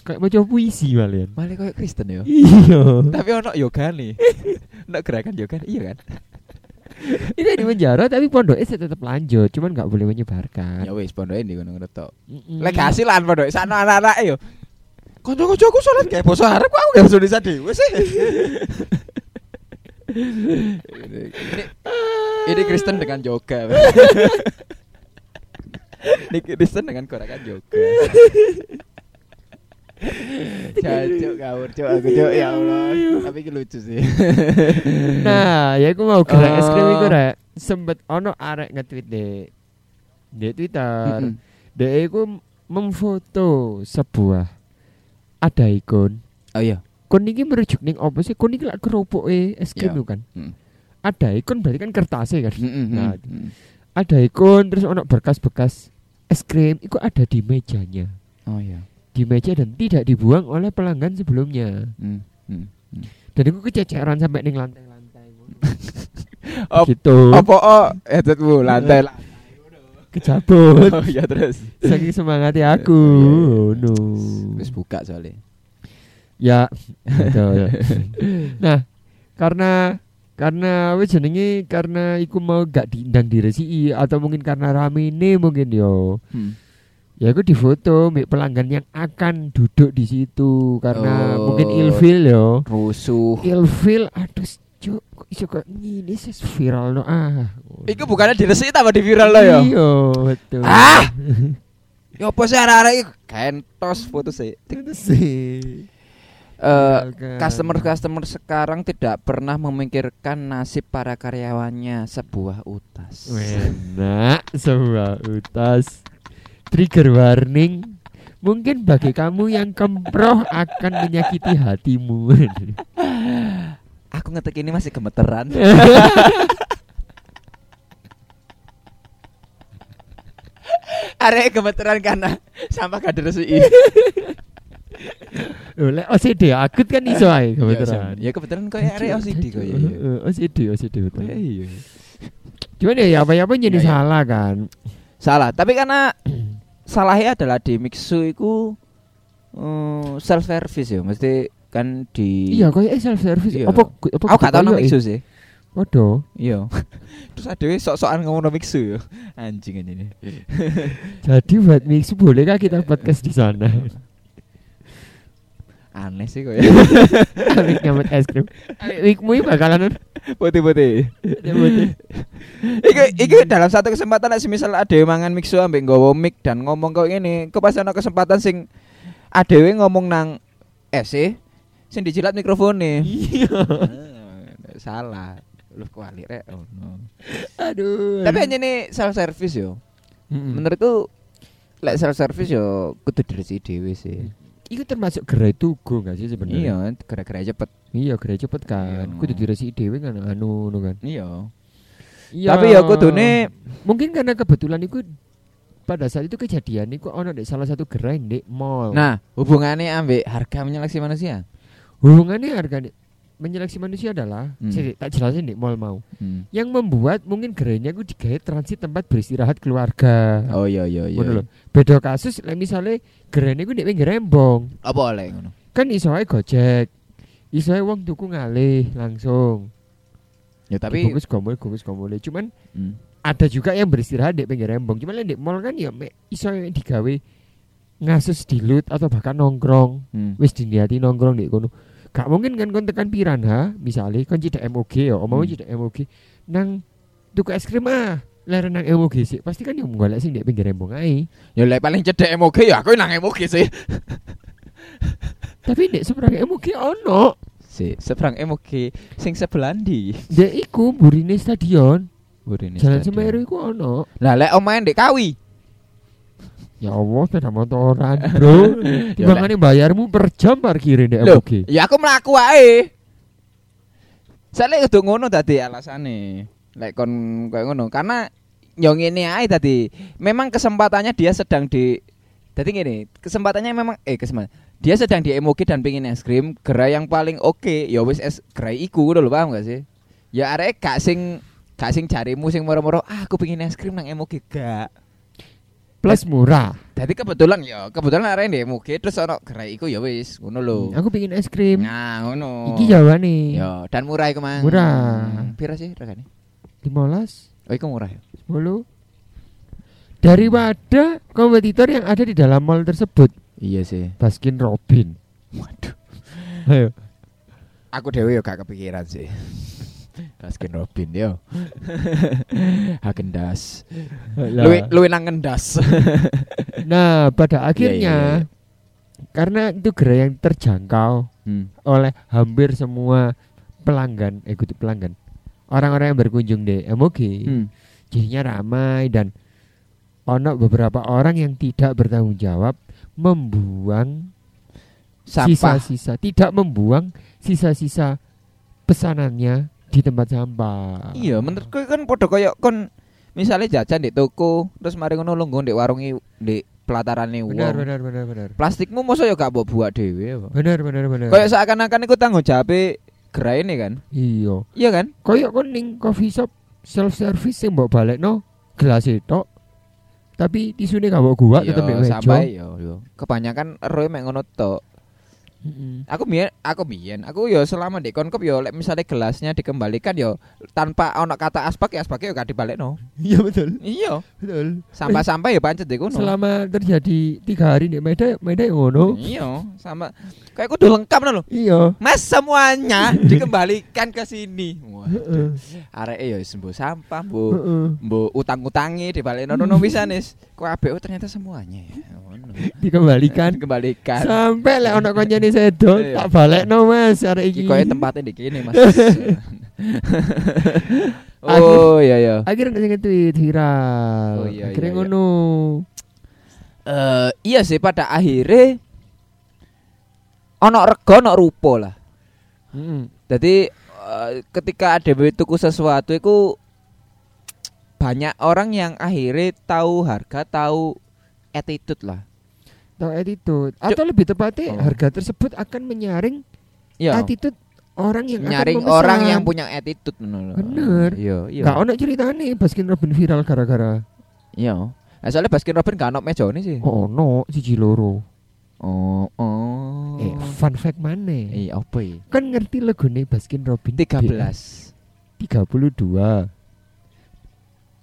kayak macam puisi kalian. Malah kayak Kristen yo. Iya. Tapi ono yoga nih. ono gerakan yoga, iya kan? Itu di penjara tapi pondoknya sih tetap lanjut, cuman nggak boleh menyebarkan. Ya wis pondoke ndi ngono-ngono tok. Mm-mm. Lek hasilan pondoke sana anak-anak yo. Kanca-kancaku salat kayak basa Arab aku gak bisa Indonesia dhewe sih. ini, ini Kristen dengan yoga. ini Kristen dengan gerakan yoga. Cacuk ngawur cuk aku cuk ya Allah. Tapi lucu sih. Nah, ya aku mau gerak es krim Oh. iku rek sempet ono arek nge-tweet deh di Twitter. Dia iku memfoto sebuah ada ikon. Oh iya. Kon iki merujuk ning apa sih? Kon iki lak keropoke es krim itu kan. Mm. Ada ikon berarti kan kertasnya kan. Nah, mm. Ada ikon terus ono berkas-bekas es krim itu ada di mejanya. Oh iya. Di meja dan tidak dibuang oleh pelanggan sebelumnya. Mm. Mm. Dan itu kececeran sampai ning lantai-lantai. Op- gitu. Apa oh headsetmu lantai lah. Kecabut. Oh iya terus. Saking semangatnya aku. Oh, iya, iya. No. Wis buka soalnya. Ya. betul. nah, karena karena wis jenenge karena iku mau gak diundang diresi atau mungkin karena rame ini mungkin yo. Hmm. Ya aku difoto mbek pelanggan yang akan duduk di situ karena Oh. mungkin ilfil yo. Rusuh. Ilfil aduh cuk kok iso kok ngene sih viral no ah. Iku bukannya diresiki tambah di viral lo ya. Iya, betul. Ah! Ya apa sih arek-arek kentos foto sih. itu sih. Eh customer-customer sekarang tidak pernah memikirkan nasib para karyawannya sebuah utas. Enak sebuah utas. Trigger warning. Mungkin bagi kamu yang kemproh akan menyakiti hatimu. Aku ngetik ini masih gemeteran. Arek gemeteran karena sampah gak diresiki. Oleh OCD akut kan iso ae kebetulan. Ya kebetulan kok arek OCD kok ya. Heeh, OCD OCD betul. Ya, iya. Cuman ya apa-apa jadi Iya, iya. salah kan. Salah, tapi karena salahnya adalah di Mixu iku self service ya, mesti kan di Iya kok self service. Iya. Apa apa Aku gak tau nang koyo, Mixu eh? sih. Waduh. Iya. Terus adewe sok-sokan ngomong Mixu ya. Anjing ini. Jadi buat mix bolehkah kita podcast di sana? Aneh sih kok ya. Amik nyamut es krim. Wikmu ini bakalan Putih-putih. putih. Iku iku dalam satu kesempatan nek semisal adewe mangan Mixu ambek nggawa mic dan ngomong kok ngene, kok pas ana kesempatan sing adewe ngomong nang SE sing dijilat mikrofone. Iya. Ah, Salah. Lu kuali rek. Oh, no. Aduh. Tapi hanya nih self service yo. Mm-mm. Menurutku lek self service yo kudu diresiki dhewe sih. Iku termasuk gerai tugu gak sih sebenarnya? Iya, gara-gara cepet. Iya, gerai cepet kan. Iya. Kudu diresi dhewe kan anu anu kan. Iya. Iya. Tapi ya kudune mungkin karena kebetulan itu pada saat itu kejadian itu ono di salah satu gerai di mall. nah, hubungannya ambek harga menyeleksi manusia. hubungannya harga di- menyeleksi manusia adalah Hmm. sih, tak jelasin di mall mau. Hmm. Yang membuat mungkin gerainya itu digawe transit tempat beristirahat keluarga. Oh iya iya iya. Lho. Beda kasus lek misale gerene iku nek pinggir rembong. Apa oleh ngono? Kan iso ae Gojek. Iso ae wong tuku ngalih langsung. Ya tapi bungkus gomol bungkus gomol. Cuman Hmm. ada juga yang beristirahat di pinggir rembong. Cuman lek di mall kan ya iso digawe ngasus dilut atau bahkan nongkrong. Hmm. Wis diniati nongkrong di kono. Gak mungkin kan kon tekan piranha misalnya kon tidak MOG ya, omongnya Hmm. tidak MOG nang tuku es krim ah. Leren nang MOG sih. Pasti kan yang golek sing di pinggir rembong ae. Ya lek paling cedek MOG ya aku nang MOG sih. Tapi nek seberang MOG ono. Si, seberang MOG sing sebelah ndi? Dek iku burine stadion. Burine Jalan. Semeru iku ono. Lah lek omahe ndek Kawi. Ya Allah, sepeda motoran, Bro. Timbangane bayarmu per jam parkirin dek Loh, MOG. ya aku mlaku ae. Soale kudu ngono tadi alasane. Lek kon koyo ngono karena yo ngene ae tadi. Memang kesempatannya dia sedang di Jadi gini, kesempatannya memang eh kesempatan. Dia sedang di MOG dan pengen es krim, gerai yang paling oke, ya wis es gerai iku udah lho paham gak sih? Ya arek gak sing gak sing jarimu sing moro-moro, ah aku pengen es krim nang MOG gak. Plus murah. Jadi kebetulan ya, kebetulan arek di MOG terus ono gerai iku ya wis, ngono lho. Aku pengen es krim. Nah, ngono. Iki jawane. Ya, dan murah iku, Mang. Murah. Hmm, Pira sih regane? 15, Oh, iku murah ya. 10. Daripada kompetitor yang ada di dalam mall tersebut, Iya sih. Baskin Robin. Waduh. Ayo. Aku dewe yo gak kepikiran sih. Baskin Robin yo. Hagen das. Lah. Luwi luwi nang ngendas. Nah, pada Iya, akhirnya iya, karena itu gerai yang terjangkau Hmm. oleh hampir semua pelanggan, eh kudu pelanggan. Orang-orang yang berkunjung di MOG. Hmm. Jadinya ramai dan ono beberapa orang yang tidak bertanggung jawab membuang sisa-sisa, tidak membuang sisa-sisa pesanannya di tempat sampah. Iya, menurutku kan podo koyo kon misalnya jajan di toko, terus mari ngono lungguh di warungi di pelatarane Benar, wong. benar, benar, benar. Plastikmu mosok ya gak mbok buat dhewe? Benar, benar, benar. Kayak seakan-akan iku tanggung jawab gerai ini kan? Iya. Iya kan? Kayak kon ning coffee shop self service sing mbok balekno gelas itu. Tapi tisune gak mbok gua tetep Yo, meja. sampai yo yo. Kebanyakan roe mek ngono tok. Mm-mm. Aku biyen aku biyen aku yo selama di konkop yo lek misalnya gelasnya dikembalikan yo tanpa ono kata aspak ya aspaknya yo gak dibalekno. Iya betul, Iya. betul. Sampah-sampah ya pancet kono. Selama terjadi tiga hari di Medan, Medan yang ngono. Iya, sama kayak kudu lengkap no lho. Iya. Mas semuanya dikembalikan ke sini. Wah, Heeh. areke ya sembuh sampah, Bu. Mbok utang-utangi dibalekno nono pisan wis. Kabeh oh, ternyata semuanya ya. Dikembalikan dikembalikan. sampai lek ono sedo Iya. tak balekno Mas arek iki. Tempatnya di kene, Mas. oh iya iya. Akhirnya sing tweet viral. Oh, iya, Akhirnya iya, iya. ngono. Eh iya sih pada akhirnya ono rego ono rupo lah. Heeh. Jadi eh, ketika ada tuku sesuatu itu banyak orang yang akhirnya tahu harga, tahu attitude lah. Tahu attitude atau lebih tepatnya Oh. harga tersebut akan menyaring Iya. attitude orang yang akan Nyaring memesan. orang yang punya attitude. Bener. Iya, iya. Gak ono ceritane Baskin Robin viral gara-gara Iya. Nah, soalnya Baskin Robin gak ono mejone sih. oh no siji loro. Oh, oh. Eh, fun fact mana? Eh, apa ya? Kan ngerti lagone Baskin Robin 13. 32.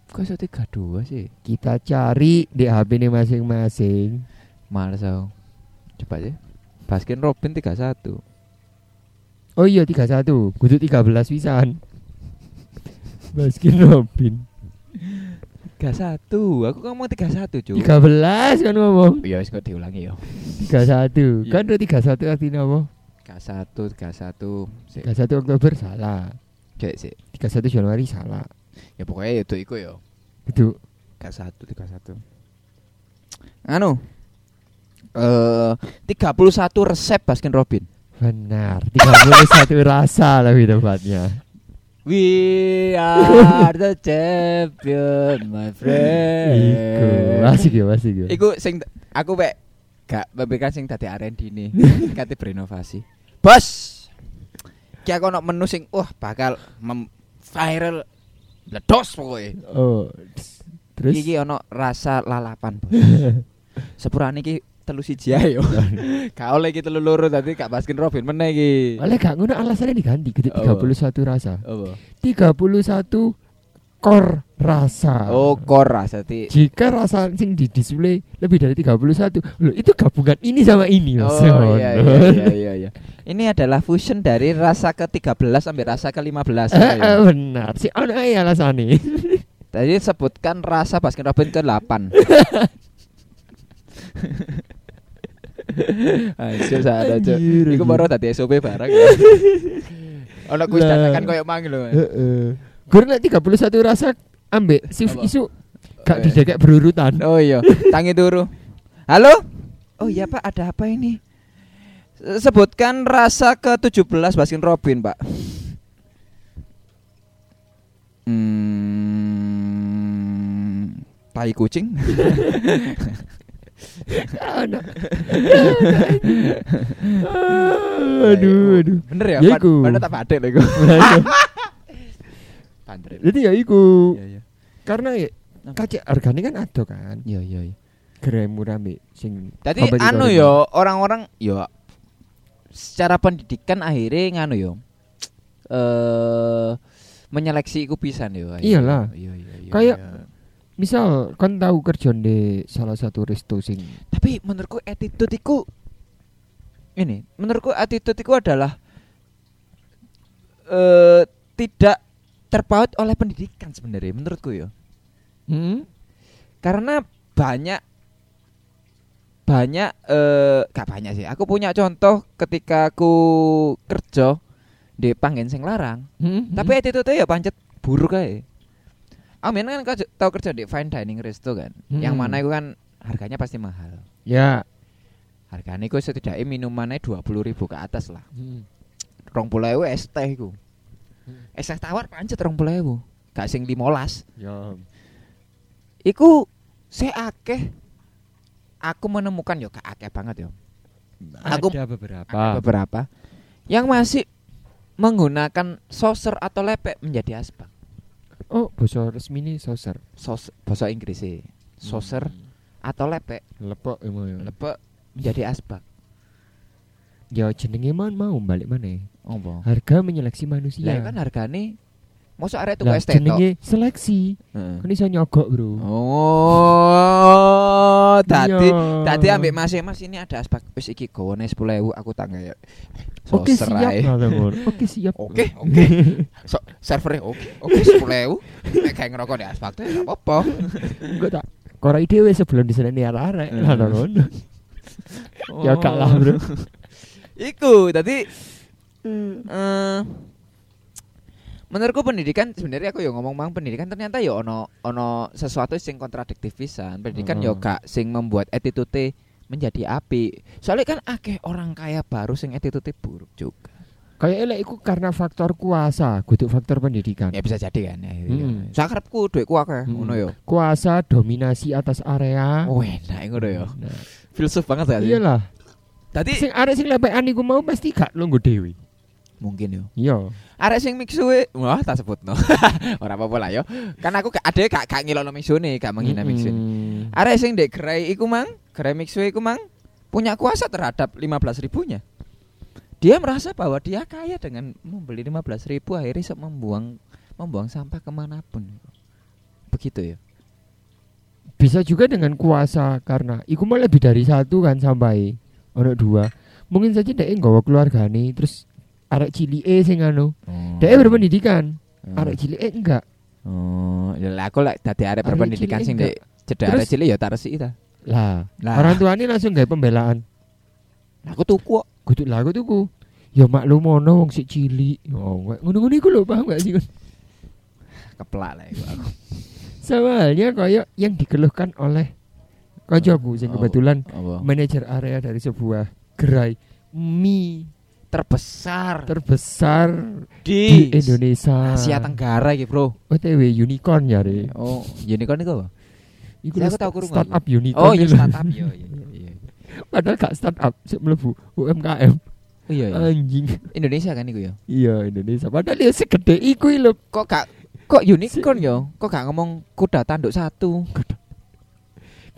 Kok iso 32 sih? Kita cari di HP ini masing-masing. Males aku. Coba aja. Baskin Robin 31. Oh iya 31, kudu 13 pisan. Baskin Robin. 31. Aku ngomong 31, Cuk. 13 kan ngomong. Iya, wis kok diulangi yo. 31. Iya. Kan udah 31 artinya apa? 31, 31. Sik, 31 Oktober salah. cek sik. 31 Januari salah. Ya pokoknya itu iku yo. Itu 31, 31. Anu. Eh, 31 resep Baskin Robin. benar. 31 rasa lebih tepatnya. We are the champion, my friend. Iku asik ya, asik ya. Iku sing aku mek gak memberikan sing tadi R&D nih. Kate berinovasi. Bos. Ki aku ono menu sing wah bakal mem- viral ledos pokoknya. Oh. Terus Iki ono rasa lalapan. Sepurane iki telu siji ae yo. Gak oleh iki telu loro tadi gak Baskin Robin meneh iki. oleh gak ngono alasannya diganti ke Apa? 31 rasa. Apa? 31 kor rasa. Oh, kor rasa ti. Jika rasa sing di display lebih dari 31, loh itu gabungan ini sama ini. Oh iya iya iya iya iya. Ini adalah fusion dari rasa ke-13 sampai rasa ke-15. Eh, eh, benar. Si ono ae alasane. Tadi sebutkan rasa Baskin Robin ke-8. Anjir sadar aja. Iku baru tadi SOP barang ya. Ono kuis dadakan koyo mang lho. Mas. Heeh. Gue nek 31 rasa ambek Apa? isu gak Eh. didekek berurutan. Oh iya, tangi turu. Halo? Oh iya Pak, ada apa ini? Se- Sebutkan rasa ke-17 Baskin Robin, Pak. Hmm, tai kucing. Aduh, aduh. Bener ya? Ya Pan- iku. Padahal tak padek lho. Jadi ya iku. Iya, iya. Karena ya kacek harganya kan ada kan. Iya, iya, iya. Gerai murah mbek sing Tadi anu yo orang-orang yo secara pendidikan akhirnya nganu yo eh menyeleksi iku pisan yo. Iyalah. Iya iya iya. Kayak- iya. Misal kan tahu kerja di salah satu resto sing tapi menurutku attitude iku ini, menurutku attitude iku adalah eh tidak terpaut oleh pendidikan sebenarnya menurutku yo. hmm? Karena banyak banyak eh gak banyak sih. Aku punya contoh ketika aku kerja di panggen sing larang, Hmm, tapi attitude ya pancet buruk aja. Amin kan kau tahu kerja di fine dining resto kan, Hmm. yang mana itu kan harganya pasti mahal. ya. Harganya itu setidaknya minumannya dua puluh ribu ke atas lah. Hmm. Rong puluh es teh iku. Hmm. Es teh tawar pancet rong puluh Gak sing limolas. Ya. Iku saya akeh. Aku menemukan yo gak akeh banget yo. Aku- ada beberapa. Ada beberapa yang masih menggunakan saucer atau lepek menjadi asbak. Oh, bahasa resmi ini saucer. Sos bahasa Inggris sih. Saucer atau lepek, Lepok emang ya. lepek menjadi asbak. Ya jenenge man mau balik mana? Apa? Harga menyeleksi manusia. Lah kan hargane mosok arek tuku tok. jenenge seleksi. Heeh. Kan iso nyogok, Bro. Oh, tadi Iya. tadi ambek Mas e, Mas ini ada asbak wis iki gowone 10.000 aku tak ya. Oke Saucer siap. Nah. Oke siap. Oke, oke. So, servernya oke, oke sepuluh ewu. Nek kayak ngerokok di asfal tuh ya apa-apa. Enggak tak korai dhewe sebelum diseneni arek-arek. Hmm. Lah ngono. Ya gak lah, Bro. Iku, tadi eh menurutku pendidikan sebenarnya aku yo ngomong mang pendidikan ternyata yo ono ono sesuatu sing kontradiktif pisan. Pendidikan yo Heeh. gak sing membuat attitude menjadi api. Soalnya kan akeh orang kaya baru sing attitude buruk juga. Kayak elek iku karena faktor kuasa, kudu faktor pendidikan. Ya bisa jadi kan ya. Hmm. Sakarepku duitku akeh Hmm. ngono yo. Kuasa dominasi atas area. Oh, enak ngono yo. Nah, Filsuf banget ya. iyalah. Tadi Sing arek sing lepekan iku mau pasti gak lungguh dhewe. Mungkin yo. Iya. Arek sing mixue, wah tak sebut no. Ora apa-apa lah yo. Kan aku gak ada gak gak ngilono mixune, gak menghina mixune. Mm-mm. Arek sing dek gerai iku mang, gerai mixue iku mang punya kuasa terhadap 15 ribunya. Dia merasa bahwa dia kaya dengan membeli 15 ribu akhirnya membuang membuang sampah ke mana pun. Begitu ya. Bisa juga dengan kuasa karena iku mau lebih dari satu kan sampai ono dua. Mungkin saja dia nggawa keluargane terus arek cilike sing anu. Dia berpendidikan, arek cilike enggak. Oh, ya lah aku lek dadi arek berpendidikan sing enggak. dek cedek Terus- arek cilik ya tak resiki ta. Lah, Lah. orang tuanya langsung gawe pembelaan. Aku tuku kok. Kudu lah aku tuku. Ya maklum ono wong sik cilik. Oh, ngono-ngono iku lho paham gak sih? Keplak lah iku aku. Sama halnya kayak yang dikeluhkan oleh sing Oh. kebetulan Apa? manajer area dari sebuah gerai mie Terbesar terbesar di, di Indonesia. Asia Tenggara iki, Bro. OTW unicorn ya re. Oh, unicorn itu apa? Iku aku tahu kurung startup aku. unicorn. Oh, iya startup. Iya, iya, iya. Padahal gak startup, sik mlebu UMKM. Oh iya, iya. Anjing. Indonesia kan iku ya. Iya Indonesia. Padahal ya segede iku lho. Kok gak kok unicorn yo? Kok gak ngomong kuda tanduk satu?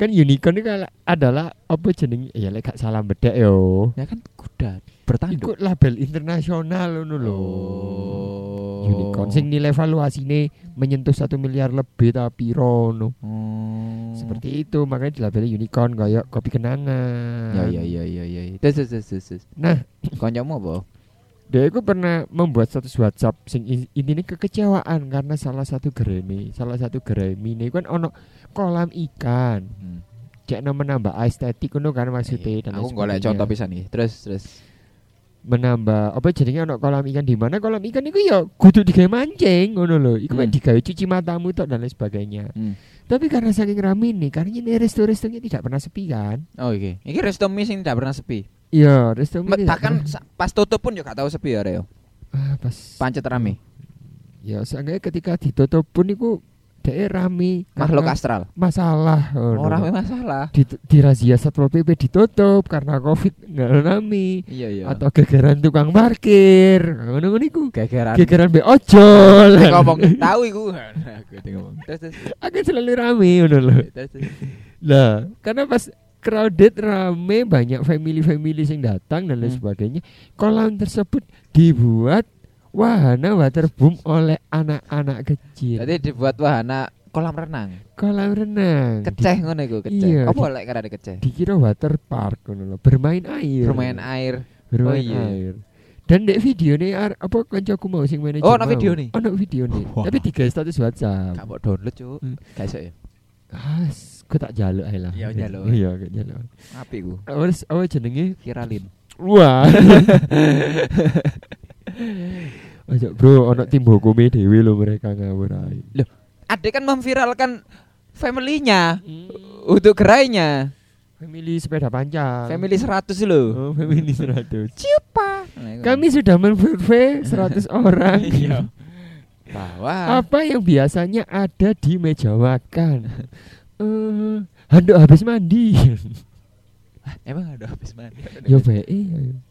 Kan unicorn itu adalah apa jeneng ya lek gak salah bedek yo. Ya kan kuda bertanduk. label internasional ngono lho. Oh. Unicorn sing nilai valuasine menyentuh satu miliar lebih tapi rono. Oh. Seperti itu makanya dilabeli unicorn kayak kopi kenangan. Ya ya ya ya ya. Terus terus terus. Nah, Koncomu apa? Dia itu pernah membuat status WhatsApp sing in- intinya kekecewaan karena salah satu gerai ini, salah satu gerai ini kan ono kolam ikan. Hmm. Cek menambah estetik ngono kan maksudnya dan Aku golek contoh pisan nih. Terus terus. menambah apa jadinya ono kolam ikan di mana kolam ikan itu ya kudu digawe mancing ngono lho iku Hmm. digawe cuci matamu tok dan lain sebagainya Hmm. tapi karena saking rame nih karena ini resto-restonya tidak pernah sepi kan Oh iki. Iki resto mie sing tidak pernah sepi. Iya resto tidak Bahkan pas tutup pun juga gak tahu sepi ya, Reo. ah, pas Pancet rame. ya seenggaknya ketika ditutup pun itu dhek rame Makhluk astral. masalah Oh, rame masalah. di, di razia satpol pp ditutup karena covid nggak rame Iya iya. atau gegeran tukang parkir ngono ngono iku gegeran. gegeran be ojol ngomong tahu iku. Aku ngomong. Terus terus. akan selalu rame ngono lho Terus terus. Lah, karena pas crowded rame banyak family-family yang datang dan lain Hmm. sebagainya. Kolam tersebut dibuat wahana waterboom oleh anak-anak kecil. Jadi dibuat wahana kolam renang. kolam renang. Keceh ngono iku, keceh. Iya, Apa lek karena keceh? Di- dikira water park ngono bermain air. Bermain air. Bermain Oh, iya. air. Dan dek video nih apa kancaku mau sing manajer. Oh, mau. video nih? Ono video nih. Tapi tiga status WhatsApp. Gak mau download, Cuk. Hmm. Iso ya. Ah, Ku tak jaluk ae lah. Iya, njaluk. Iya, aku jaluk. Apik ku. Wes apa jenenge? Viralin. Wah. Ojo bro, ono tim hukumnya dewi lo mereka ngawur ae. Ade kan memviralkan family-nya untuk gerainya. Family sepeda panjang. Family 100 lho. Oh, family 100. Ciupa. Kami sudah mensurvei 100 orang. Iya. Bahwa Apa yang biasanya ada di meja makan? Eh, handuk habis mandi. emang ada habis mandi. Yo bae. ayo.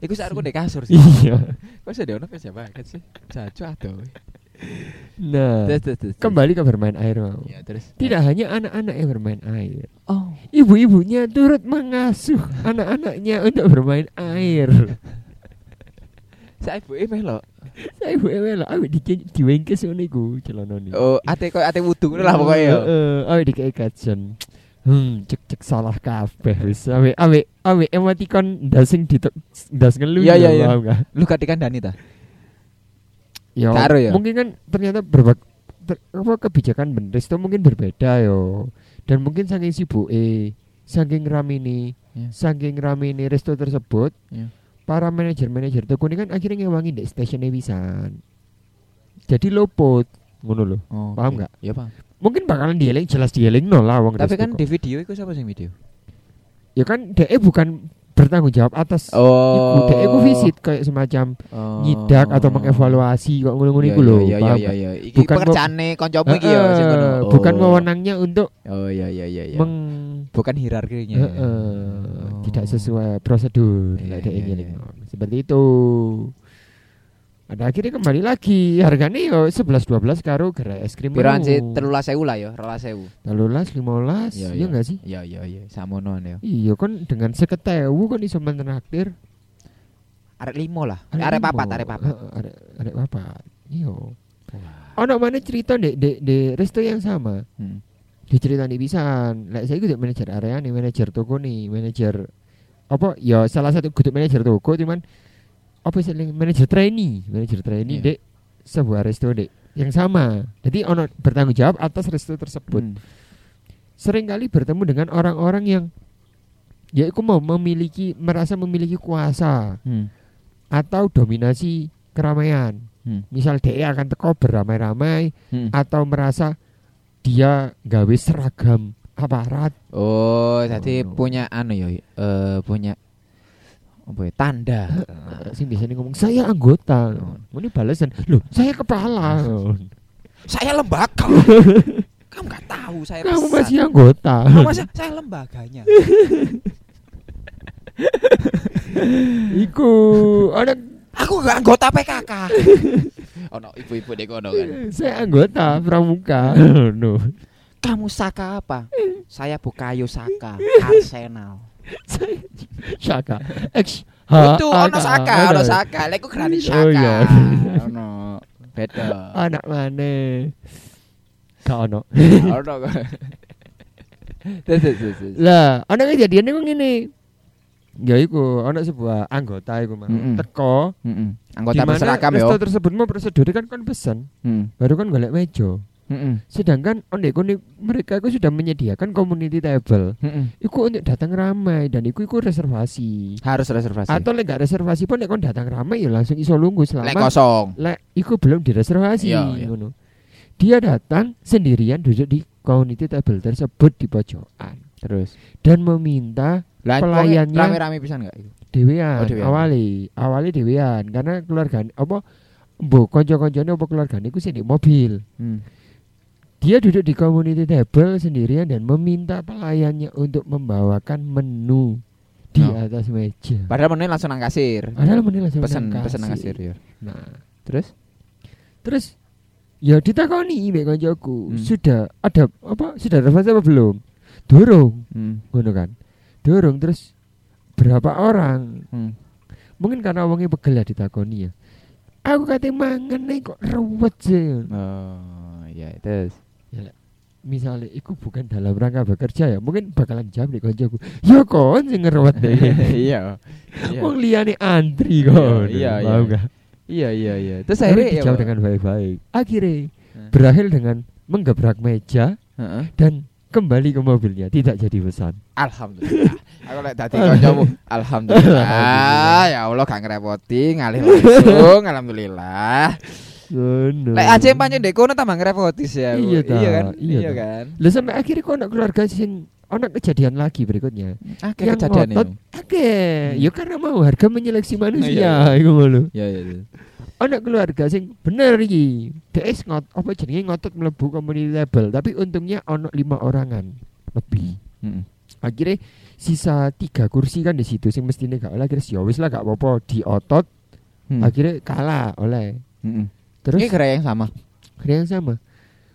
Iku sak aku di kasur sih. Iya. Kok sedih ono meja banget sih. Jajo aduh. Nah, Terus terus terus. kembali ke bermain air mau. Ya terus. Tidak hanya anak-anak yang bermain air. Oh. Ibu-ibunya turut mengasuh anak-anaknya untuk bermain air. Saya ibu e melo. Saya ibu ewe lah, awet di diwengkes ngono iku celanane. Oh, ate koyo ate wudu ngono lah pokoke ya. Heeh, awet dikei kajen. Hmm, cek cek salah kabeh wis. Awek awek awek emoticon ndasing di ndas ngelu. Iya, iya, ya, iya. paham nggak? Lu gak dikandani ta? Ya, ya? mungkin kan ternyata berbak ter- apa kebijakan Bendres itu mungkin berbeda yo. Dan mungkin saking sibuke, saking ramini, Ya. saking ramini resto tersebut, Ya. Para manajer-manajer toko ini kan akhirnya ngewangi di stasiunnya wisan. Jadi lopot, ngono loh. Oh. Paham nggak? Iya, paham. Mungkin bakalan dieling jelas dieling no lah wong Tapi kan di video iku siapa sing video? ya kan DE bukan bertanggung jawab atas Oh. iku. DE ku visit kayak semacam Oh. nyidak atau mengevaluasi kok ngono-ngono Iya, iku lho. Iya iya iya iya. Iki Bukan pekerjaane kancamu iki ya bukan Oh. wewenangnya untuk Oh iya iya iya iya. meng Bukan hierarkinya. Eh, eh, Oh. tidak sesuai prosedur Iya, DE iya, ngiling. iya. seperti itu ada akhirnya kembali lagi harganya yo 11 12 karo gerai es krim Piraan sih mau. 13.000 lah ya, 12.000. telulas limolas Iya, iya iya. enggak sih Iya iya iya, samonoan ya. iya kan dengan seketewu kan iso menraktir Arek limo lah. Arek papat, arek papat. Arek arek papat iya ono mana cerita dek dek de resto yang sama Hmm. Diceritani pisan lek saya kudu manajer area nih manajer toko nih manajer apa ya salah satu kudu manajer toko cuman apa sih manajer trainee manajer trainee Iya. dek sebuah resto dek yang sama jadi ono bertanggung jawab atas resto tersebut Hmm. sering kali bertemu dengan orang-orang yang ya itu mau memiliki merasa memiliki kuasa Hmm. atau dominasi keramaian Hmm. misal dia akan teko beramai-ramai Hmm. atau merasa dia gawe seragam aparat Oh, jadi Oh, no. punya anu ya, eh punya apa ya, tanda. Sing biasanya ngomong saya anggota ini balasan loh saya kepala saya lembaga. Kamu nggak tahu saya kamu besar. masih anggota Kamu masih saya lembaganya. iku ada Aku nggak anggota PKK. oh no, ibu-ibu deh kono kan. saya anggota pramuka no Kamu Saka apa? saya Bukayo Saka, Arsenal. saya Saka X H Itu ono Saka, ono Saka. Lek aku Granit Saka. Oh, iya. Ono. Beda. anak mana Gak ono Ono kok. Lah ada kejadian itu ngene ya iku ana sebuah anggota iku mau Mm-mm. teko Mm-mm. Anggota di mana berseragam ya. resto tersebut mau prosedur kan kon pesen Mm. baru kan golek meja Mm-mm. sedangkan ondek mereka itu sudah menyediakan community table Mm-mm. iku untuk datang ramai dan iku iku reservasi Harus reservasi. atau lek gak reservasi pun lek kon datang ramai ya langsung iso lungguh Lek selama kosong. lek iku belum direservasi Iya, iya. ngono dia datang sendirian duduk di community table tersebut di pojokan Terus. dan meminta Lah Pelayannya- rame-rame pisan enggak itu? dewean Oh, awali awali dewean karena keluarga apa mbok kanca-kancane apa keluargane iku sing di mobil Hmm. dia duduk di community table sendirian dan meminta pelayannya untuk membawakan menu di Oh. atas meja Padahal meneh langsung nang kasir. padahal menu langsung Pesen nang pesen nang kasir. kasir ya. nah Terus? terus ya ditakoni mbek kancaku Hmm. sudah ada apa sudah reservasi apa belum durung Hmm. ngono kan durung terus berapa orang Hmm. mungkin karena wongnya pegel ya ditakoni ya aku kate mangan nih kok ruwet sih Oh, iya, terus. misalnya iku bukan dalam rangka bekerja ya mungkin bakalan jawab nih koncoku ya kon sing ngeruwet deh Iya. Iya. wong liyane antri kon Iya, iya, iya. Iya, iya, iya. Terus akhirnya ya. dijawab dengan baik-baik akhirnya berakhir dengan menggebrak meja Heeh. dan kembali ke mobilnya, tidak jadi pesan. Alhamdulillah. Aku lek dadi kancamu. Alhamdulillah. Ya Allah gak ngerepoti ngalih langsung. Alhamdulillah. Ngono. Lek aja pancen ndek kono tambah ngerepoti sih aku. Iya. Iya kan? Iya, Iya kan? Lah sampai akhirnya anak keluarga sing ono kejadian lagi berikutnya. Akeh Yang kejadian ngotot, Oke, ya karena mau harga menyeleksi manusia, iku ngono. Iya iya. Anak keluarga sing bener iki. DS ngot apa jenenge ngotot mlebu community label, tapi untungnya ono lima orangan lebih. Heeh. Akhirnya sisa tiga kursi kan di situ sing mestine gak oleh akhirnya ya wis lah gak apa-apa diotot Hmm. akhirnya kalah oleh. Heeh. Terus Ini yang sama. Kira yang sama.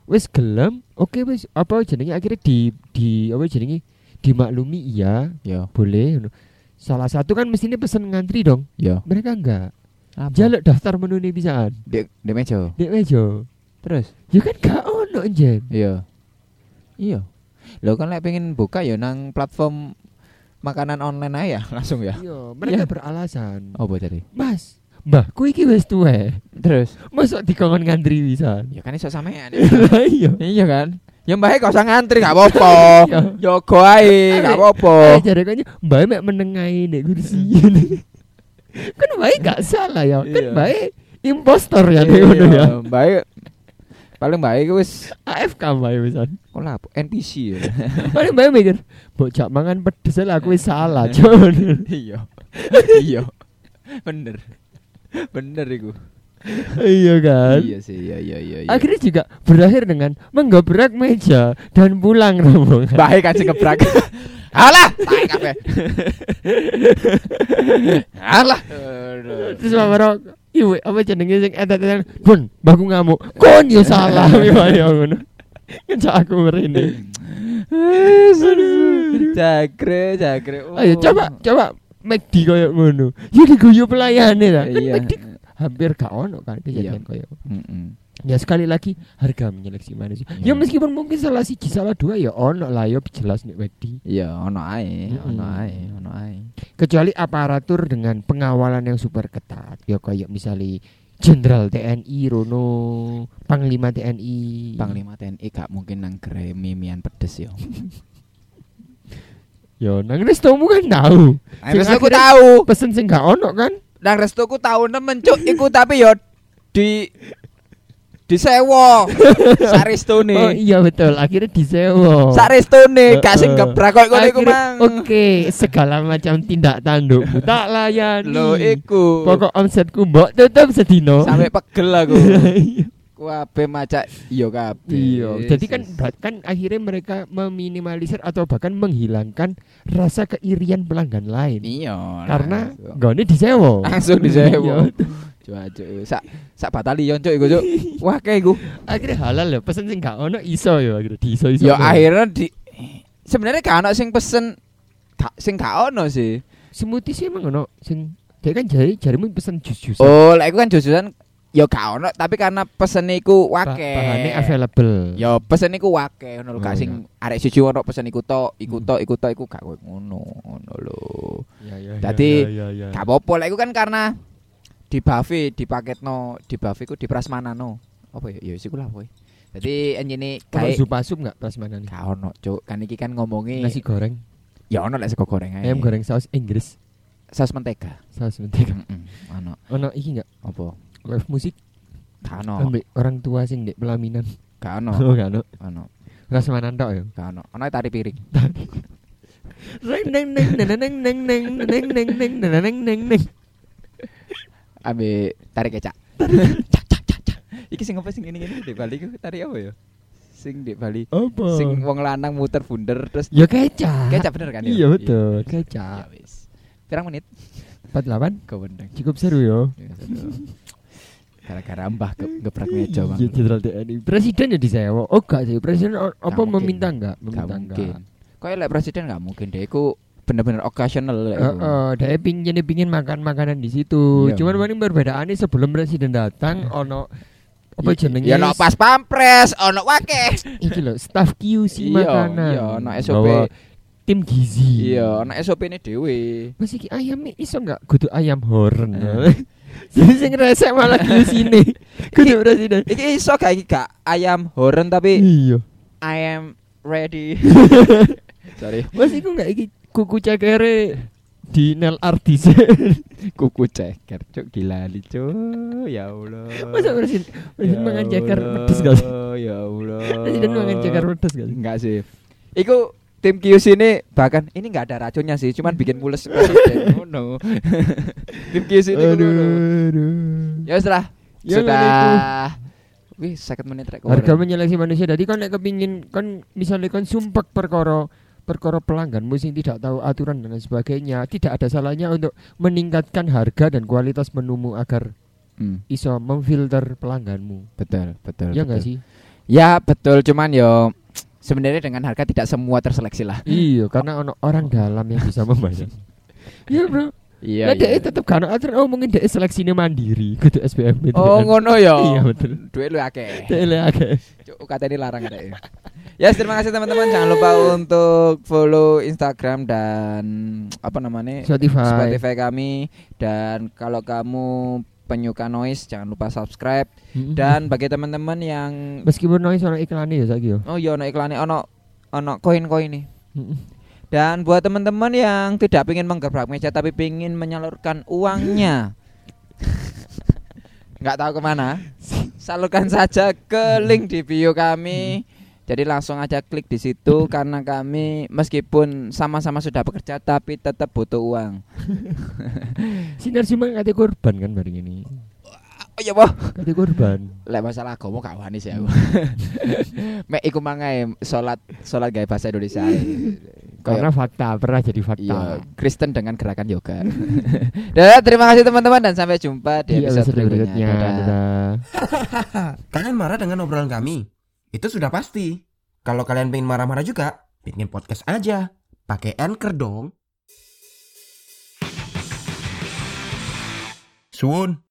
Wis gelem, oke wis apa jenenge akhirnya di di apa jenenge dimaklumi iya, Yo. boleh. Salah satu kan mestinya pesen ngantri dong. Yo. Mereka enggak. Jaluk daftar menu ini bisaan. Dek dek meja. Dek meja. Terus? Ya kan gak ono jen. Iya. Iya. Lo kan lek pengen buka ya nang platform makanan online aja ya, langsung ya. Iya, mereka Iya. beralasan. Oh, buat tadi. Mas, mbahku iki wis tuwe. Terus? Masuk dikongkon ngantri pisan. Ya kan iso sampean. Iya. iya kan? Ya mbak gak usah ngantri gak apa-apa. Iya. Jogo ae gak apa-apa. Eh, jare kayaknya mbak mek menengahi nek kursi. Kan mbak gak salah ya. Kan Iya. mbak impostor ya nek ngono ya. Baik. Paling baik wis AFK mbak pisan. kok lah NPC ya. Paling mbak mikir, "Bocah mangan pedes lah aku wis salah." Cuman Iya. Iya. Bener. Bener iku. iya kan. Iya sih, iya iya iya. iya. Akhirnya juga berakhir dengan menggebrak meja dan pulang rombongan. baik kan sing gebrak. Alah, tai kabeh. Alah. Terus Mama Rok, iwe apa jenenge sing etet-etet, "Bun, mbahku ngamuk." Kon yo salah ya ngono. Ngejak aku merene. Jagre, jagre. Oh. Ayo coba coba McD koyo ngono. Ya diguyu pelayane ta. Kan Iya. Hampir gak ono kan kejadian Iya. koyo. Mm-mm. Ya sekali lagi harga menyeleksi manusia. Ya Iya. meskipun mungkin salah siji salah dua ya ono lah ya jelas nek McD. Iya, ono ae, ono ae, ono ae. Kecuali aparatur dengan pengawalan yang super ketat. Ya kayak misalnya Jenderal TNI Rono, Panglima TNI. Panglima TNI gak mungkin nang mimian pedes yo. Yo nang restomu kan tahu. Restoku tahu. Pesen sing gak ono kan? Nang restoku tahu nemen cuk iku tapi yo di disewa. Saristone. Oh iya betul, akhirnya disewa. Saristone gak sing gebrak kok ngono iku mang. Oke, segala macam tindak tandukmu tak layani. Lho iku. Pokok omsetku mbok tutup sedino. sampai pegel aku. Iya. Kuabe macak iya kabeh. Iya, jadi kan bahkan akhirnya mereka meminimalisir atau bahkan menghilangkan rasa keirian pelanggan lain. iya. Karena gone disewa. langsung disewa. Iya. Coba cuk, sak sak batalion cuk iku cuk. Wah kayak iku. akhirnya halal ya, pesen sing gak ono iso ya akhirnya diiso iso. Ya akhirnya di sebenarnya gak ono sing pesen gak sing gak ono sih. Smoothie sih emang ono sing dia kan jari jarimu pesen jus-jus. Oh, lek iku kan jujuran ya gak ono tapi karena pesen iku wake. bahannya available. Ya pesen iku wake ngono lho Oh, gak sing arek siji ono pesen iku tok, iku tok, iku tok iku gak koyo ngono ngono lho. Ya, ya, Dadi, ya, ya, ya. Gak apa-apa lek iku kan karena di buffet, di paketno, di buffet ku di prasmanano. Apa ya? Ya wis iku lah kowe. Dadi enjene Ono kae supa sup enggak prasmanan ini? gak ono, Cuk. Kan iki kan ngomongi Nasi goreng, ya ono lek sego goreng ae. ayam goreng saus Inggris, saus mentega. saus mentega. Heeh, ono. Ono iki enggak? Apa? Live musik Gak ono. ambek orang tua sing dek pelaminan. Gak ono. Oh, enggak ono. Ono. Prasmanan tok ya. Gak ono. Ono tari piring. Neng neng neng neng neng neng neng neng neng neng neng neng neng neng. Ambe tari kecak. Cak, cak, cak, cak. Iki sing apa sing ngene-ngene di Bali ku tari apa ya? Sing di Bali. Apa? Sing wong lanang muter bunder terus Ya kecap. kecap bener kan ya? Iya betul, Ya kecap. wis. Pirang menit? 48 Kewendeng. cukup seru ya. Ya, seru. Gara-gara mbah ke gebrak meja bang. Iya, Jenderal TNI. Presiden ya disewa. Oh enggak sih, presiden apa meminta enggak? Gak Meminta mungkin. enggak. Kok lek presiden gak mungkin deh. Iku bener-bener occasional iku. Heeh, dia pingin pingin makan makanan di situ. Iya. Cuman paling perbedaannya sebelum presiden datang ono apa Ya- jenenge? Ya ono pas pampres, ono wake. iki lho, staff QC Iya, makanan. iya, ono SOP. Bawa tim gizi. Iya, ono SOP ini dhewe. Mas iki ayam iso enggak kudu ayam horn. Jadi sing resek malah QC ini. Kudu presiden. Iki iso gak iki gak ayam horn tapi Iya. ayam ready. Sorry, Mas iku enggak iki kuku cekere di Nel Artis. kuku ceker, cuk gila nih, cuk. Ya Allah. Masa presiden presiden Ya mangan ceker pedes gak sih? Ya Allah. Presiden mangan ceker pedes gak sih? Enggak sih. Iku tim QC ini bahkan ini enggak ada racunnya sih, cuman bikin mules presiden. Oh no. tim QC ini kudu ngono. Ya wis lah. Ya, Sudah. Wih, sakit menit rek. Harga menyeleksi manusia. Jadi kon nek kepingin kon misalnya kon sumpek perkara perkara pelangganmu sing tidak tahu aturan dan lain sebagainya, tidak ada salahnya untuk meningkatkan harga dan kualitas menumu agar Hmm, iso memfilter pelangganmu. betul, betul. Ya enggak sih? Ya, betul, cuman yo sebenarnya dengan harga tidak semua terseleksi lah. Iya, karena ono orang dalam yang bisa membayar. Iya, Bro. Iya. Lah dia tetep kan aturan oh mungkin dia seleksinya mandiri kudu SPM itu. Oh, ngono ya. Iya, betul. Duit lu akeh. Dia le akeh. Cuk, ini larang ada ya. Ya, terima kasih teman-teman. Jangan lupa untuk follow Instagram dan apa namanya? Spotify. Spotify kami dan kalau kamu penyuka noise jangan lupa subscribe Mm-mm. dan bagi teman-teman yang meskipun noise ono iklannya ya saiki yo. oh iya ono iklannya ono ono koin-koin nih Mm-mm. Dan buat teman-teman yang tidak ingin menggebrak meja tapi ingin menyalurkan uangnya. Nggak tahu ke mana? Salurkan saja ke link di bio kami. Jadi langsung aja klik di situ karena kami meskipun sama-sama sudah bekerja tapi tetap butuh uang. Sinar cuma kate korban kan bareng ini. oh iya boh. Kate korban. lek masalah agama gak wani sih aku. Mek iku mangae salat salat gawe bahasa Indonesia Karena fakta pernah jadi Iya, fakta. Kristen dengan gerakan yoga. Dan terima kasih teman-teman dan sampai jumpa di Iya, episode berikutnya. berikutnya. Dadah. Dadah. Kalian marah dengan obrolan kami? Itu sudah pasti. Kalau kalian pengen marah-marah juga, bikin podcast aja. Pakai Anchor dong. Suun.